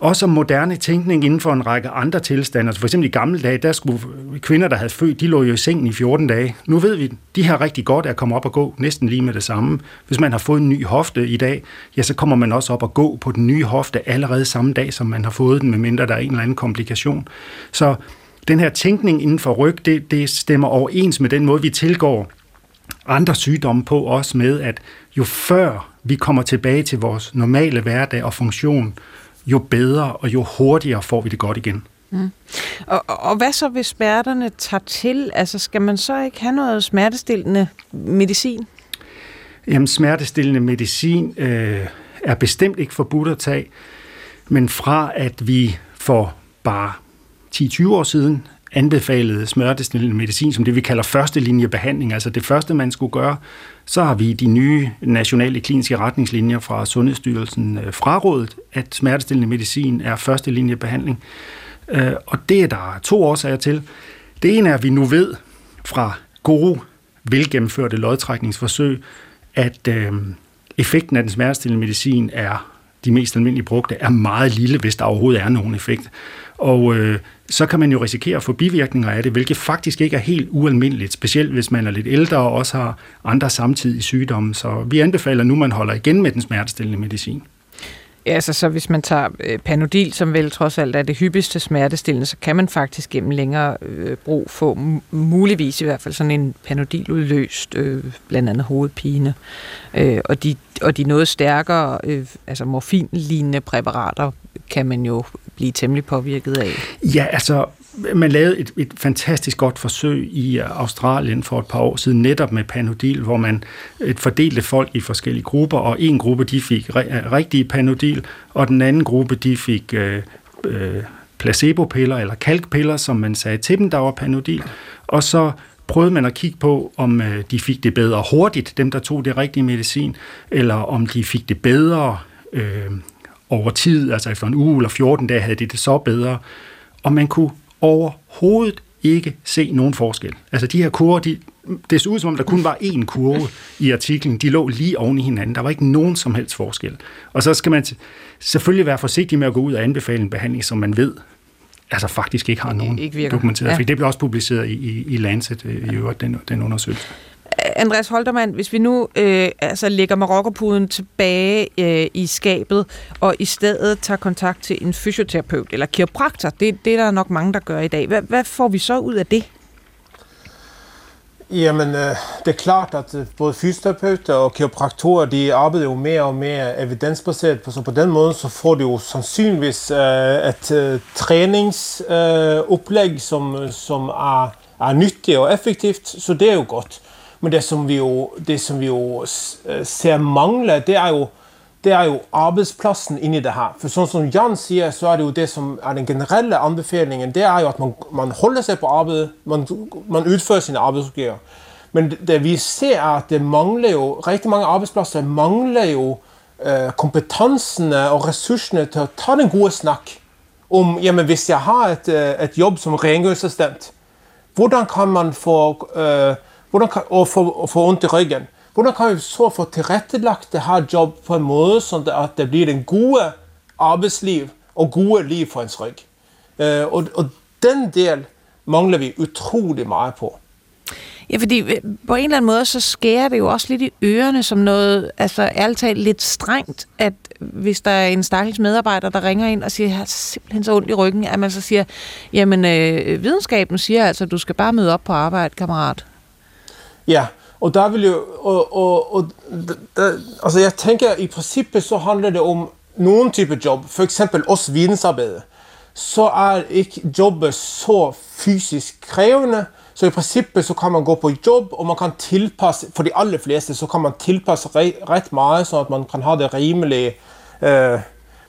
også om moderne tænkning inden for en række andre tilstande. Altså for eksempel i gamle dage, der skulle kvinder, der havde født, de lå jo i sengen i 14 dage. Nu ved vi, de har rigtig godt at komme op og gå næsten lige med det samme. Hvis man har fået en ny hofte i dag, ja, så kommer man også op og gå på den nye hofte allerede samme dag, som man har fået den, medmindre der er en eller anden komplikation. Så den her tænkning inden for ryg, det, det stemmer overens med den måde, vi tilgår andre sygdomme på, også med, at jo før vi kommer tilbage til vores normale hverdag og funktion, jo bedre og jo hurtigere får vi det godt igen. Mm. Og, og hvad så, hvis smerterne tager til? Altså, skal man så ikke have noget smertestillende medicin? Jamen, smertestillende medicin øh, er bestemt ikke forbudt at tage, men fra at vi for bare 10-20 år siden anbefalede smertestillende medicin som det, vi kalder første linje behandling, altså det første, man skulle gøre, så har vi de nye nationale kliniske retningslinjer fra Sundhedsstyrelsen øh, frarådet, at smertestillende medicin er første linje behandling. Øh, og det er der to årsager til. Det ene er, at vi nu ved fra gode, velgennemførte lodtrækningsforsøg, at øh, effekten af den smertestillende medicin er de mest almindelige brugte, er meget lille, hvis der overhovedet er nogen effekt. Og øh, så kan man jo risikere at få bivirkninger af det, hvilket faktisk ikke er helt ualmindeligt, specielt hvis man er lidt ældre og også har andre samtidige sygdomme. Så vi anbefaler nu, at man holder igen med den smertestillende medicin. Ja, altså så hvis man tager øh, Panodil, som vel trods alt er det hyppigste smertestillende, så kan man faktisk gennem længere øh, brug få muligvis i hvert fald sådan en Panodil-udløst, øh, blandt andet hovedpine. Øh, og, de, og de noget stærkere, øh, altså morfinlignende præparater, kan man jo blive temmelig påvirket af. Ja, altså man lavede et, et fantastisk godt forsøg i øh, Australien for et par år siden, netop med Panodil, hvor man et fordelte folk i forskellige grupper, og en gruppe de fik øh, rigtige Panodil, og den anden gruppe de fik øh, øh, eller kalkpiller, som man sagde til dem, der var Panodil, og så prøvede man at kigge på, om de fik det bedre hurtigt, dem der tog det rigtige medicin, eller om de fik det bedre øh, over tid, altså efter en uge eller 14 dage havde de det så bedre, og man kunne overhovedet ikke se nogen forskel. Altså de her kurver, de, det så ud som om, der kun var én kurve i artiklen. De lå lige oven i hinanden. Der var ikke nogen som helst forskel. Og så skal man selvfølgelig være forsigtig med at gå ud og anbefale en behandling, som man ved altså faktisk ikke har nogen ikke dokumenteret. Ja. For det blev også publiceret i, i, i Lancet øh, i øvrigt, den, den undersøgelse. Andreas Holtermann, hvis vi nu øh, altså lægger marokkopuden tilbage øh, i skabet, og i stedet tager kontakt til en fysioterapeut eller kiropraktor, det, det er der nok mange, der gør i dag. Hvad, hvad får vi så ud af det? Jamen, øh, det er klart, at øh, både fysioterapeuter og kiropraktorer, de arbejder jo mere og mere evidensbaseret, så på den måde så får de jo sandsynligvis øh, et øh, træningsoplæg, øh, som, øh, som er, er nyttigt og effektivt, så det er jo godt. Men det som vi jo, det, som vi jo øh, ser mangle, det er jo, det er jo arbeidsplassen inni det her. For sånn som Jan sier, så er det jo det som er den generelle anbefalingen, det er jo at man, man holder seg på arbeid, man, man utfører sine arbeidsoppgaver. Men det vi ser er at det mangler jo, rigtig mange arbeidspladser mangler jo øh, eh, kompetansene og ressursene til å ta den gode snakk om jamen, hvis jeg har et, øh, et jobb som rengjøringsassistent, hvordan kan man få eh, kan, og, få, få ondt i ryggen. Hvordan kan vi så få tilrettelagt det her jobb på en måde, så det, at det bliver en gode arbejdsliv og gode liv for ens rygg? Uh, øh, og, og den del mangler vi utrolig meget på. Ja, fordi øh, på en eller anden måde, så skærer det jo også lidt i ørerne som noget, altså ærligt talt lidt strengt, at hvis der er en stakkels medarbejder, der ringer ind og siger, jeg har simpelthen så ondt i ryggen, at man så siger, jamen øh, videnskaben siger altså, du skal bare møde op på arbejde, kammerat. Ja, og der vil jo... Og, og, og, der, altså jeg tænker, i princippet så handler det om nogen type jobb, for eksempel os vidensarbejdere, så er ikke jobbet så fysisk krævende, så i princippet så kan man gå på jobb, og man kan tilpasse, for de aller fleste, så kan man tilpasse ret meget, så at man kan have det rimelig øh,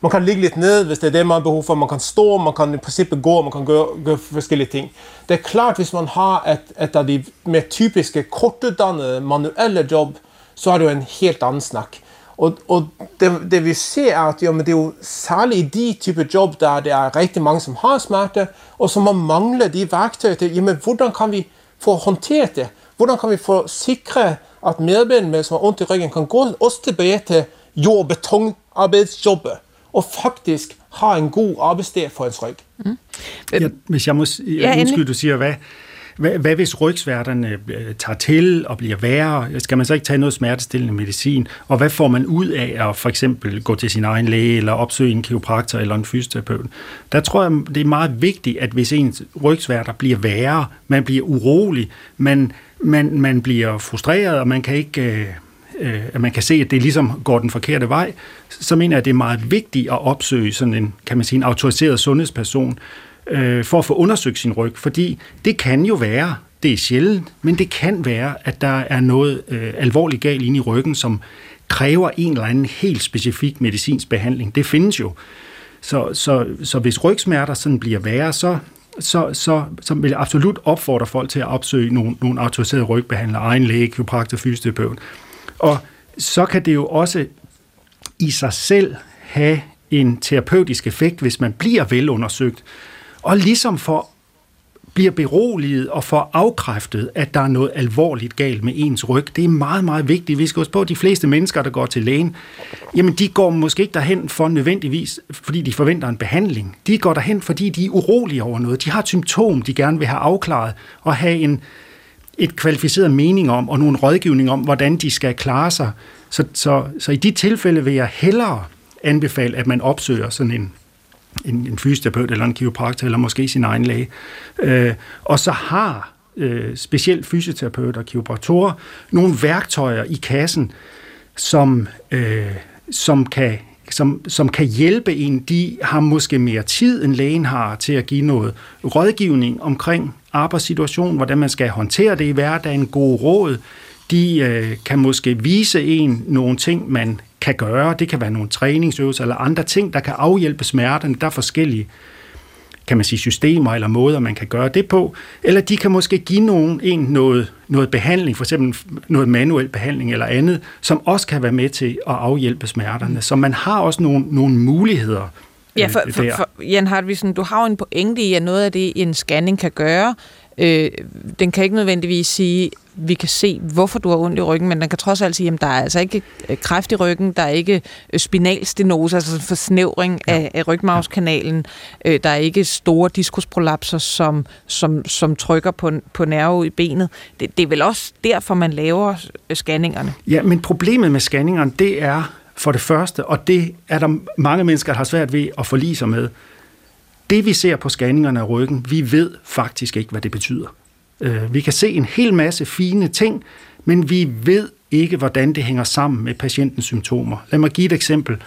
man kan ligge lidt ned, hvis det er det, man har behov for. Man kan stå, man kan i princippet gå, man kan gøre, gøre forskellige ting. Det er klart, hvis man har et, et af de mere typiske kortuddannede manuelle jobb, så er det jo en helt anden snak. Og, og det, det vi ser er, at jo, men det er jo særligt i de type jobb, der det er rigtig mange, som har smerte, og som man mangler de værktøjer til, jamen, hvordan kan vi få håndteret det? Hvordan kan vi få sikre, at medarbejderne, som har ondt i ryggen, kan gå også tilbage til jord- og betonarbejdsjobbet? Og faktisk har en god arbejdssted for ens ryg. Mm. Ja, hvis jeg må ja, undskyld, du siger, hvad, hvad, hvad hvis rygsværterne øh, tager til og bliver værre? Skal man så ikke tage noget smertestillende medicin? Og hvad får man ud af at for eksempel gå til sin egen læge, eller opsøge en kiropraktor eller en fysioterapeut? Der tror jeg, det er meget vigtigt, at hvis ens rygsværter bliver værre, man bliver urolig, man, man, man bliver frustreret, og man kan ikke... Øh, at man kan se, at det ligesom går den forkerte vej, så mener jeg, at det er meget vigtigt at opsøge sådan en, kan man sige, en autoriseret sundhedsperson, øh, for at få undersøgt sin ryg, fordi det kan jo være, det er sjældent, men det kan være, at der er noget øh, alvorligt galt inde i ryggen, som kræver en eller anden helt specifik medicinsk behandling. Det findes jo. Så, så, så hvis rygsmerter sådan bliver værre, så, så, så, så vil jeg absolut opfordre folk til at opsøge nogle, nogle autoriserede rygbehandlere, egen læge, kiropraktor, fysioterapeut, og så kan det jo også i sig selv have en terapeutisk effekt, hvis man bliver velundersøgt, og ligesom for bliver beroliget og får afkræftet, at der er noget alvorligt galt med ens ryg. Det er meget, meget vigtigt. Vi skal huske på, at de fleste mennesker, der går til lægen, jamen de går måske ikke derhen for nødvendigvis, fordi de forventer en behandling. De går derhen, fordi de er urolige over noget. De har et symptom, de gerne vil have afklaret, og have en, et kvalificeret mening om, og nogle rådgivning om, hvordan de skal klare sig. Så, så, så i de tilfælde vil jeg hellere anbefale, at man opsøger sådan en en, en fysioterapeut eller en kiropraktor, eller måske sin egen læge. Øh, og så har øh, specielt fysioterapeuter og kiropraktorer nogle værktøjer i kassen, som, øh, som kan som, som kan hjælpe en. De har måske mere tid, end lægen har, til at give noget rådgivning omkring arbejdssituation, hvordan man skal håndtere det i hverdagen, gode råd. De øh, kan måske vise en nogle ting, man kan gøre. Det kan være nogle træningsøvelser eller andre ting, der kan afhjælpe smerten. Der er forskellige kan man sige, systemer eller måder, man kan gøre det på. Eller de kan måske give nogen en noget, noget behandling, for eksempel noget manuel behandling eller andet, som også kan være med til at afhjælpe smerterne. Så man har også nogle, nogle muligheder Ja, for, for, for Jan Hartvigsen, du har jo en pointe i, at noget af det, en scanning kan gøre, øh, den kan ikke nødvendigvis sige, vi kan se, hvorfor du har ondt i ryggen, men den kan trods alt sige, at der er altså ikke øh, kræft i ryggen, der er ikke øh, spinalstenose, altså forsnævring ja. af, af rygmavskanalen, øh, der er ikke store diskusprolapser, som, som, som trykker på, på nerve i benet. Det, det er vel også derfor, man laver scanningerne? Ja, men problemet med scanningerne, det er for det første, og det er der mange mennesker, der har svært ved at forlige sig med, det vi ser på scanningerne af ryggen, vi ved faktisk ikke, hvad det betyder. Øh, vi kan se en hel masse fine ting, men vi ved ikke, hvordan det hænger sammen med patientens symptomer. Lad mig give et eksempel.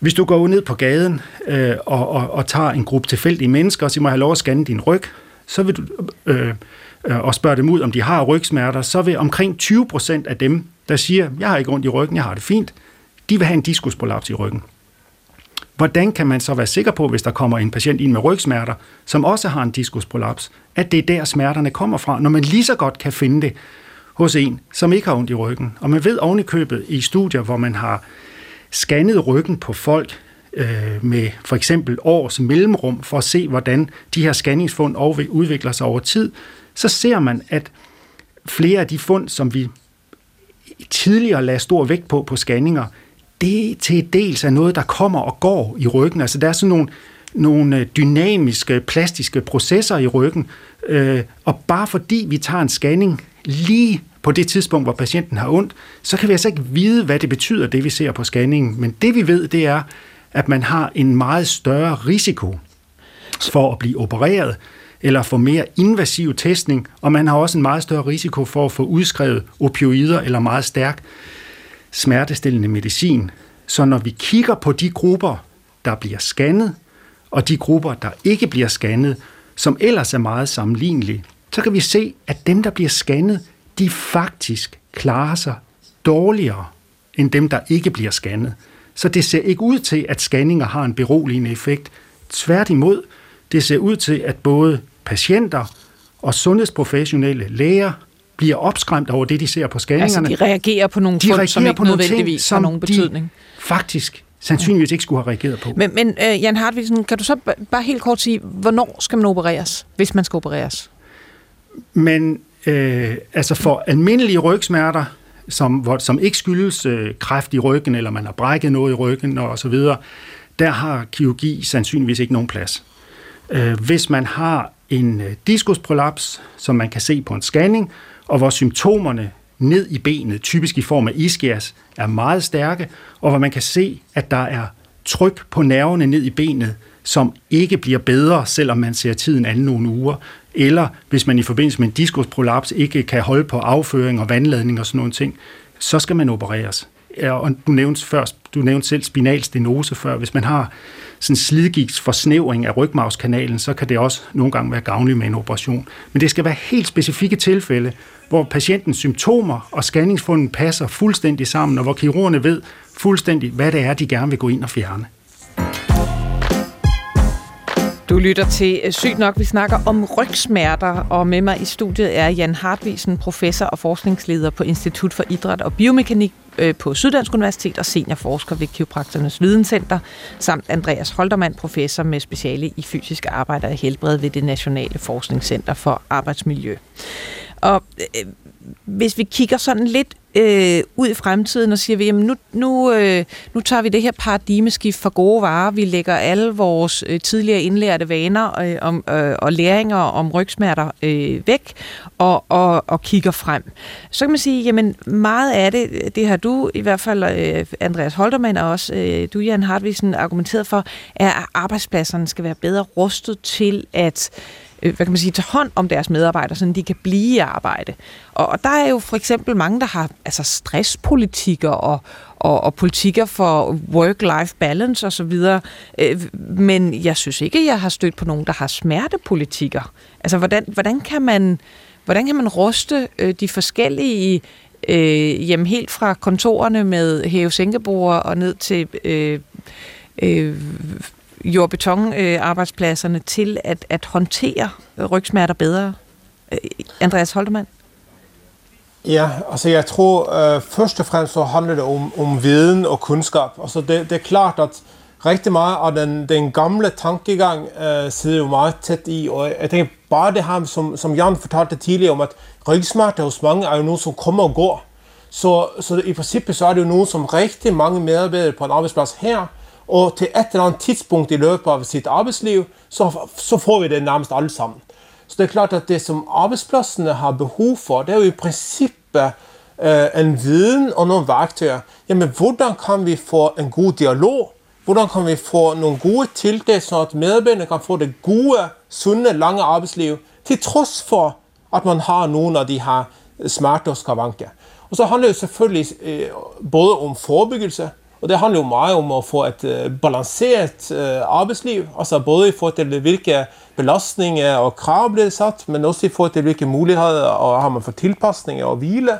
Hvis du går ned på gaden øh, og, og, og tager en gruppe tilfældige mennesker og siger, må jeg have lov at scanne din ryg, så vil du, øh, øh, og spørge dem ud, om de har rygsmerter, så vil omkring 20 procent af dem, der siger, jeg har ikke ondt i ryggen, jeg har det fint, de vil have en diskusprolaps i ryggen. Hvordan kan man så være sikker på, hvis der kommer en patient ind med rygsmerter, som også har en diskusprolaps, at det er der smerterne kommer fra, når man lige så godt kan finde det hos en, som ikke har ondt i ryggen. Og man ved oven i købet i studier, hvor man har scannet ryggen på folk øh, med for eksempel års mellemrum for at se, hvordan de her scanningsfund udvikler sig over tid, så ser man, at flere af de fund, som vi tidligere lagde stor vægt på på scanninger, det til dels er noget, der kommer og går i ryggen. Altså der er sådan nogle, nogle øh, dynamiske, plastiske processer i ryggen, øh, og bare fordi vi tager en scanning lige på det tidspunkt, hvor patienten har ondt, så kan vi altså ikke vide, hvad det betyder, det vi ser på scanningen. Men det vi ved, det er, at man har en meget større risiko for at blive opereret, eller få mere invasiv testning, og man har også en meget større risiko for at få udskrevet opioider eller meget stærk smertestillende medicin. Så når vi kigger på de grupper, der bliver scannet, og de grupper, der ikke bliver scannet, som ellers er meget sammenlignelige, så kan vi se, at dem, der bliver scannet, de faktisk klarer sig dårligere end dem, der ikke bliver scannet. Så det ser ikke ud til, at scanninger har en beroligende effekt. Tværtimod, det ser ud til, at både patienter og sundhedsprofessionelle læger bliver opskræmt over det, de ser på scanningerne. Altså, de reagerer på nogle de fund, som ikke på nødvendigvis ting, som har nogen betydning. faktisk sandsynligvis ikke skulle have reageret på. Men, men uh, Jan Hartvigsen, kan du så bare helt kort sige, hvornår skal man opereres, hvis man skal opereres? Men øh, altså for almindelige rygsmerter, som, hvor, som ikke skyldes øh, kræft i ryggen, eller man har brækket noget i ryggen og så videre, der har kirurgi sandsynligvis ikke nogen plads. Øh, hvis man har en øh, diskusprolaps, som man kan se på en scanning, og hvor symptomerne ned i benet, typisk i form af ischias, er meget stærke, og hvor man kan se, at der er tryk på nerverne ned i benet, som ikke bliver bedre, selvom man ser tiden anden nogle uger, eller hvis man i forbindelse med en diskusprolaps ikke kan holde på afføring og vandladning og sådan nogle ting, så skal man opereres. Og du nævnte, først, du nævnte selv spinal stenose før. Hvis man har sådan slidgigtsforsnævring af rygmavskanalen, så kan det også nogle gange være gavnligt med en operation. Men det skal være helt specifikke tilfælde, hvor patientens symptomer og scanningsfunden passer fuldstændig sammen, og hvor kirurgerne ved fuldstændig, hvad det er, de gerne vil gå ind og fjerne. Du lytter til øh, Sygt nok. Vi snakker om rygsmerter, og med mig i studiet er Jan Hartvisen, professor og forskningsleder på Institut for Idræt og Biomekanik øh, på Syddansk Universitet og seniorforsker ved Kiroprakternes Videnscenter, samt Andreas Holtermann, professor med speciale i fysisk arbejde og helbred ved det Nationale Forskningscenter for Arbejdsmiljø. Og øh, hvis vi kigger sådan lidt øh, ud i fremtiden og siger, vi, jamen nu, nu, øh, nu tager vi det her paradigmeskift for gode varer. Vi lægger alle vores øh, tidligere indlærte vaner øh, om, øh, og læringer om rygsmerter øh, væk og, og, og kigger frem. Så kan man sige, jamen meget af det, det har du i hvert fald, øh, Andreas Holtermann og også øh, du, Jan Hartvigsen, argumenteret for, er, at arbejdspladserne skal være bedre rustet til at øh, Øh, hvad kan man sige, tage hånd om deres medarbejdere, så de kan blive i arbejde. Og, og der er jo for eksempel mange, der har altså stresspolitikker og, og, og politikker for work-life balance osv., øh, men jeg synes ikke, jeg har stødt på nogen, der har smertepolitikker. Altså, hvordan, hvordan kan man... Hvordan kan man ruste øh, de forskellige øh, jamen helt fra kontorerne med hæve og ned til øh, øh, jordbetonarbejdspladserne øh, til at, at håndtere rygsmerter bedre? Øh, Andreas Holtermann? Ja, altså jeg tror øh, først og fremmest så handler det om, om viden og kunskap. Altså det, det er klart at rigtig meget af den, den gamle tankegang øh, sidder jo meget tæt i, og jeg tænker bare det her, som, som Jan fortalte tidligere om, at rygsmerter hos mange er jo noget, som kommer og går. Så, så i princippet så er det jo noget, som rigtig mange medarbejdere på en arbejdsplads her og til et eller andet tidspunkt i løbet av sitt arbeidsliv, så, så får vi det nærmest alle sammen. Så det er klart at det som arbeidsplassene har behov for, det er jo i princippet eh, en viden og nogle værktøjer. Jamen, hvordan kan vi få en god dialog? Hvordan kan vi få nogle gode tiltag, så at medarbejderne kan få det gode, sunde, lange arbejdsliv, til trods for, at man har nogle af de her smerter og skavanker. Og så handler det selvfølgelig øh, både om forebyggelse, og det handler jo meget om at få et uh, balanseret uh, arbejdsliv, altså både i forhold til hvilke belastninger og krav bliver sat, men også i forhold til hvilke muligheder og har man for tilpasninger og hvile,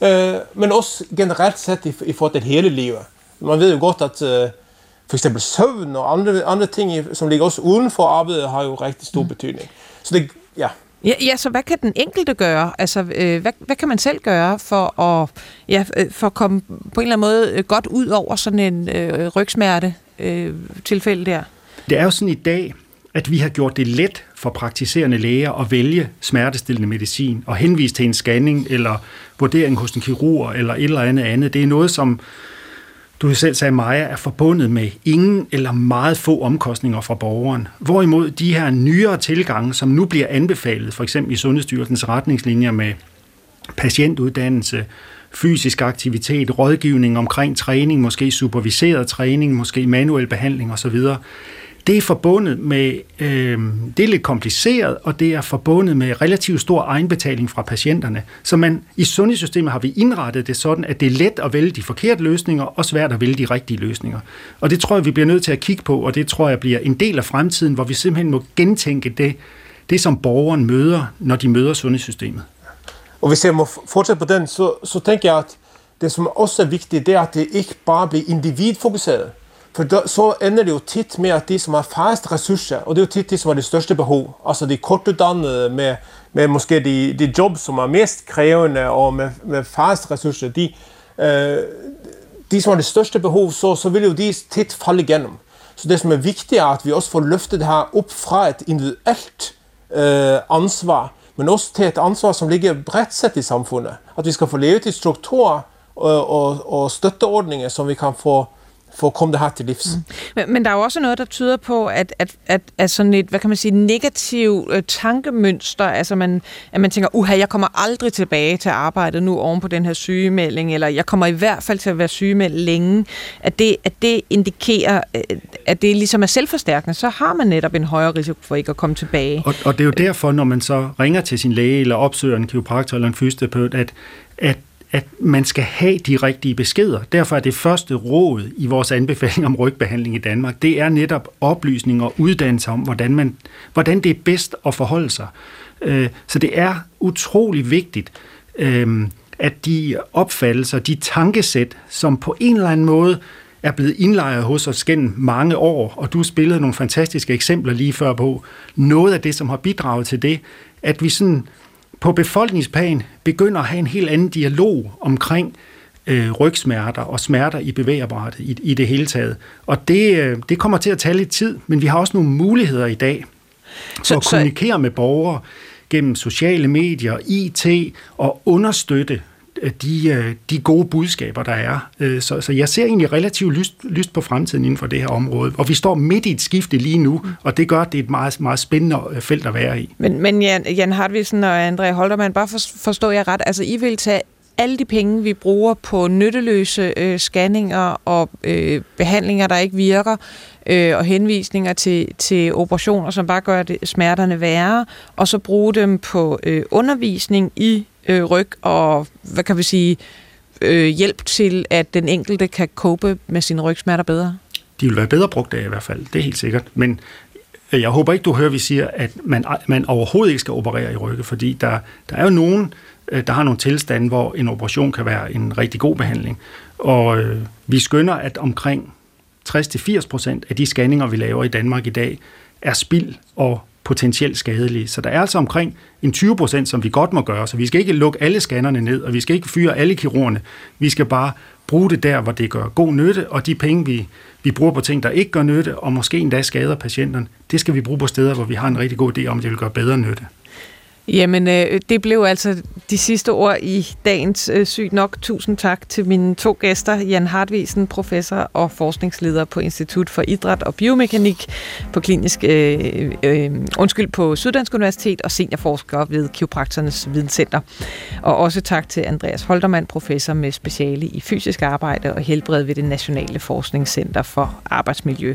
uh, men også generelt set i, forhold til hele livet. Man ved jo godt at for eksempel søvn og andre, andre ting, som ligger også uden for arbejdet, har jo rigtig stor mm. betydning. Så det, ja, Ja, ja, så hvad kan den enkelte gøre? Altså, øh, hvad, hvad kan man selv gøre for at, ja, øh, for at komme på en eller anden måde øh, godt ud over sådan en øh, rygsmerte øh, tilfælde der? Det er jo sådan i dag, at vi har gjort det let for praktiserende læger at vælge smertestillende medicin og henvise til en scanning eller vurdering hos en kirurg eller et eller andet andet. Det er noget, som du selv sagde, Maja, er forbundet med ingen eller meget få omkostninger fra borgeren. Hvorimod de her nyere tilgange, som nu bliver anbefalet, for eksempel i Sundhedsstyrelsens retningslinjer med patientuddannelse, fysisk aktivitet, rådgivning omkring træning, måske superviseret træning, måske manuel behandling osv., det er forbundet med, øh, det er lidt kompliceret, og det er forbundet med relativt stor egenbetaling fra patienterne. Så man, i sundhedssystemet har vi indrettet det sådan, at det er let at vælge de forkerte løsninger, og svært at vælge de rigtige løsninger. Og det tror jeg, vi bliver nødt til at kigge på, og det tror jeg bliver en del af fremtiden, hvor vi simpelthen må gentænke det, det som borgeren møder, når de møder sundhedssystemet. Og hvis jeg må fortsætte på den, så, så tænker jeg, at det som også er vigtigt, det er, at det ikke bare bliver individfokuseret. For da, så ender det jo tit med at de som har færrest ressourcer, og det er jo tit de som har det største behov, altså de kortuddannede med, med måske de, de jobb som er mest krævende og med, med færrest ressourcer, de, øh, de som har det største behov, så, så vil jo de tit falde igennem. Så det som er vigtigt er, at vi også får løftet det her op fra et individuelt øh, ansvar, men også til et ansvar, som ligger bredt sett i samfundet. At vi skal få leve i strukturer og, og, og støtteordninger, som vi kan få for at komme det her til livs. Mm. Men, men der er jo også noget, der tyder på, at, at, at, at sådan et, hvad kan man sige, negativ øh, tankemønster, altså man, at man tænker, uha, jeg kommer aldrig tilbage til arbejdet nu oven på den her sygemelding, eller jeg kommer i hvert fald til at være sygemeldt længe, at det, at det indikerer, øh, at det ligesom er selvforstærkende, så har man netop en højere risiko for ikke at komme tilbage. Og, og det er jo derfor, når man så ringer til sin læge, eller opsøger en kiropraktor eller en fysioterapeut, at, at at man skal have de rigtige beskeder. Derfor er det første råd i vores anbefaling om rygbehandling i Danmark, det er netop oplysning og uddannelse om, hvordan, man, hvordan det er bedst at forholde sig. Øh, så det er utrolig vigtigt, øh, at de opfattelser, de tankesæt, som på en eller anden måde er blevet indlejret hos os gennem mange år, og du spillede nogle fantastiske eksempler lige før på, noget af det, som har bidraget til det, at vi sådan på befolkningsplan begynder at have en helt anden dialog omkring øh, rygsmerter og smerter i bevægeapparatet i, i det hele taget. Og det, øh, det kommer til at tage lidt tid, men vi har også nogle muligheder i dag for så, at kommunikere så... med borgere gennem sociale medier, IT og understøtte de, øh, de gode budskaber, der er. Øh, så, så jeg ser egentlig relativt lyst, lyst på fremtiden inden for det her område. Og vi står midt i et skifte lige nu, og det gør, at det er et meget, meget spændende felt at være i. Men, men Jan, Jan Hartvigsen og André Holtermann, bare for, forstår jeg ret, altså I vil tage alle de penge, vi bruger på nytteløse øh, scanninger og øh, behandlinger, der ikke virker, øh, og henvisninger til, til operationer, som bare gør det, smerterne værre, og så bruge dem på øh, undervisning i øh, ryg og, hvad kan vi sige, øh, hjælp til, at den enkelte kan cope med sine rygsmerter bedre? De vil være bedre brugt af i hvert fald, det er helt sikkert. Men øh, jeg håber ikke, du hører, vi siger, at man, man overhovedet ikke skal operere i rygge, fordi der, der er jo nogen, øh, der har nogle tilstande, hvor en operation kan være en rigtig god behandling. Og øh, vi skønner, at omkring 60-80% af de scanninger, vi laver i Danmark i dag, er spild og potentielt skadelige. Så der er altså omkring en 20 procent, som vi godt må gøre. Så vi skal ikke lukke alle scannerne ned, og vi skal ikke fyre alle kirurgerne. Vi skal bare bruge det der, hvor det gør god nytte, og de penge, vi, vi bruger på ting, der ikke gør nytte, og måske endda skader patienterne, det skal vi bruge på steder, hvor vi har en rigtig god idé om, at det vil gøre bedre nytte. Jamen, øh, det blev altså de sidste ord i dagens øh, Sygt Nok. Tusind tak til mine to gæster, Jan Hartvisen, professor og forskningsleder på Institut for Idræt og Biomekanik på klinisk, øh, øh, undskyld, på Syddansk Universitet og seniorforsker ved Kiroprakternes Videnscenter. Og også tak til Andreas Holtermann, professor med speciale i fysisk arbejde og helbred ved det Nationale Forskningscenter for Arbejdsmiljø.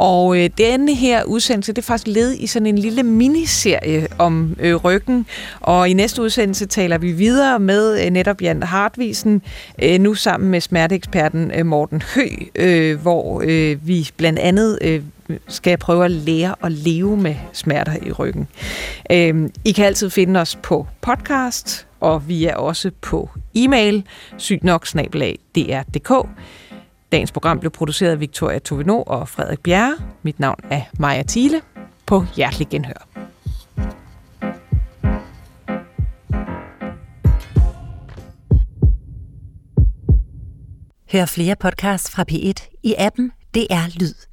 Og øh, denne her udsendelse, det er faktisk led i sådan en lille miniserie om øh, ryggen. Og i næste udsendelse taler vi videre med øh, netop Jan Hartvisen, øh, nu sammen med smerteeksperten øh, Morten Hø, øh, hvor øh, vi blandt andet øh, skal prøve at lære at leve med smerter i ryggen. I kan altid finde os på podcast, og vi er også på e-mail, sygtnok.dr.dk. Dagens program blev produceret af Victoria Tovino og Frederik Bjerre. Mit navn er Maja Thiele. På hjertelig genhør. Hør flere podcasts fra P1 i appen DR Lyd.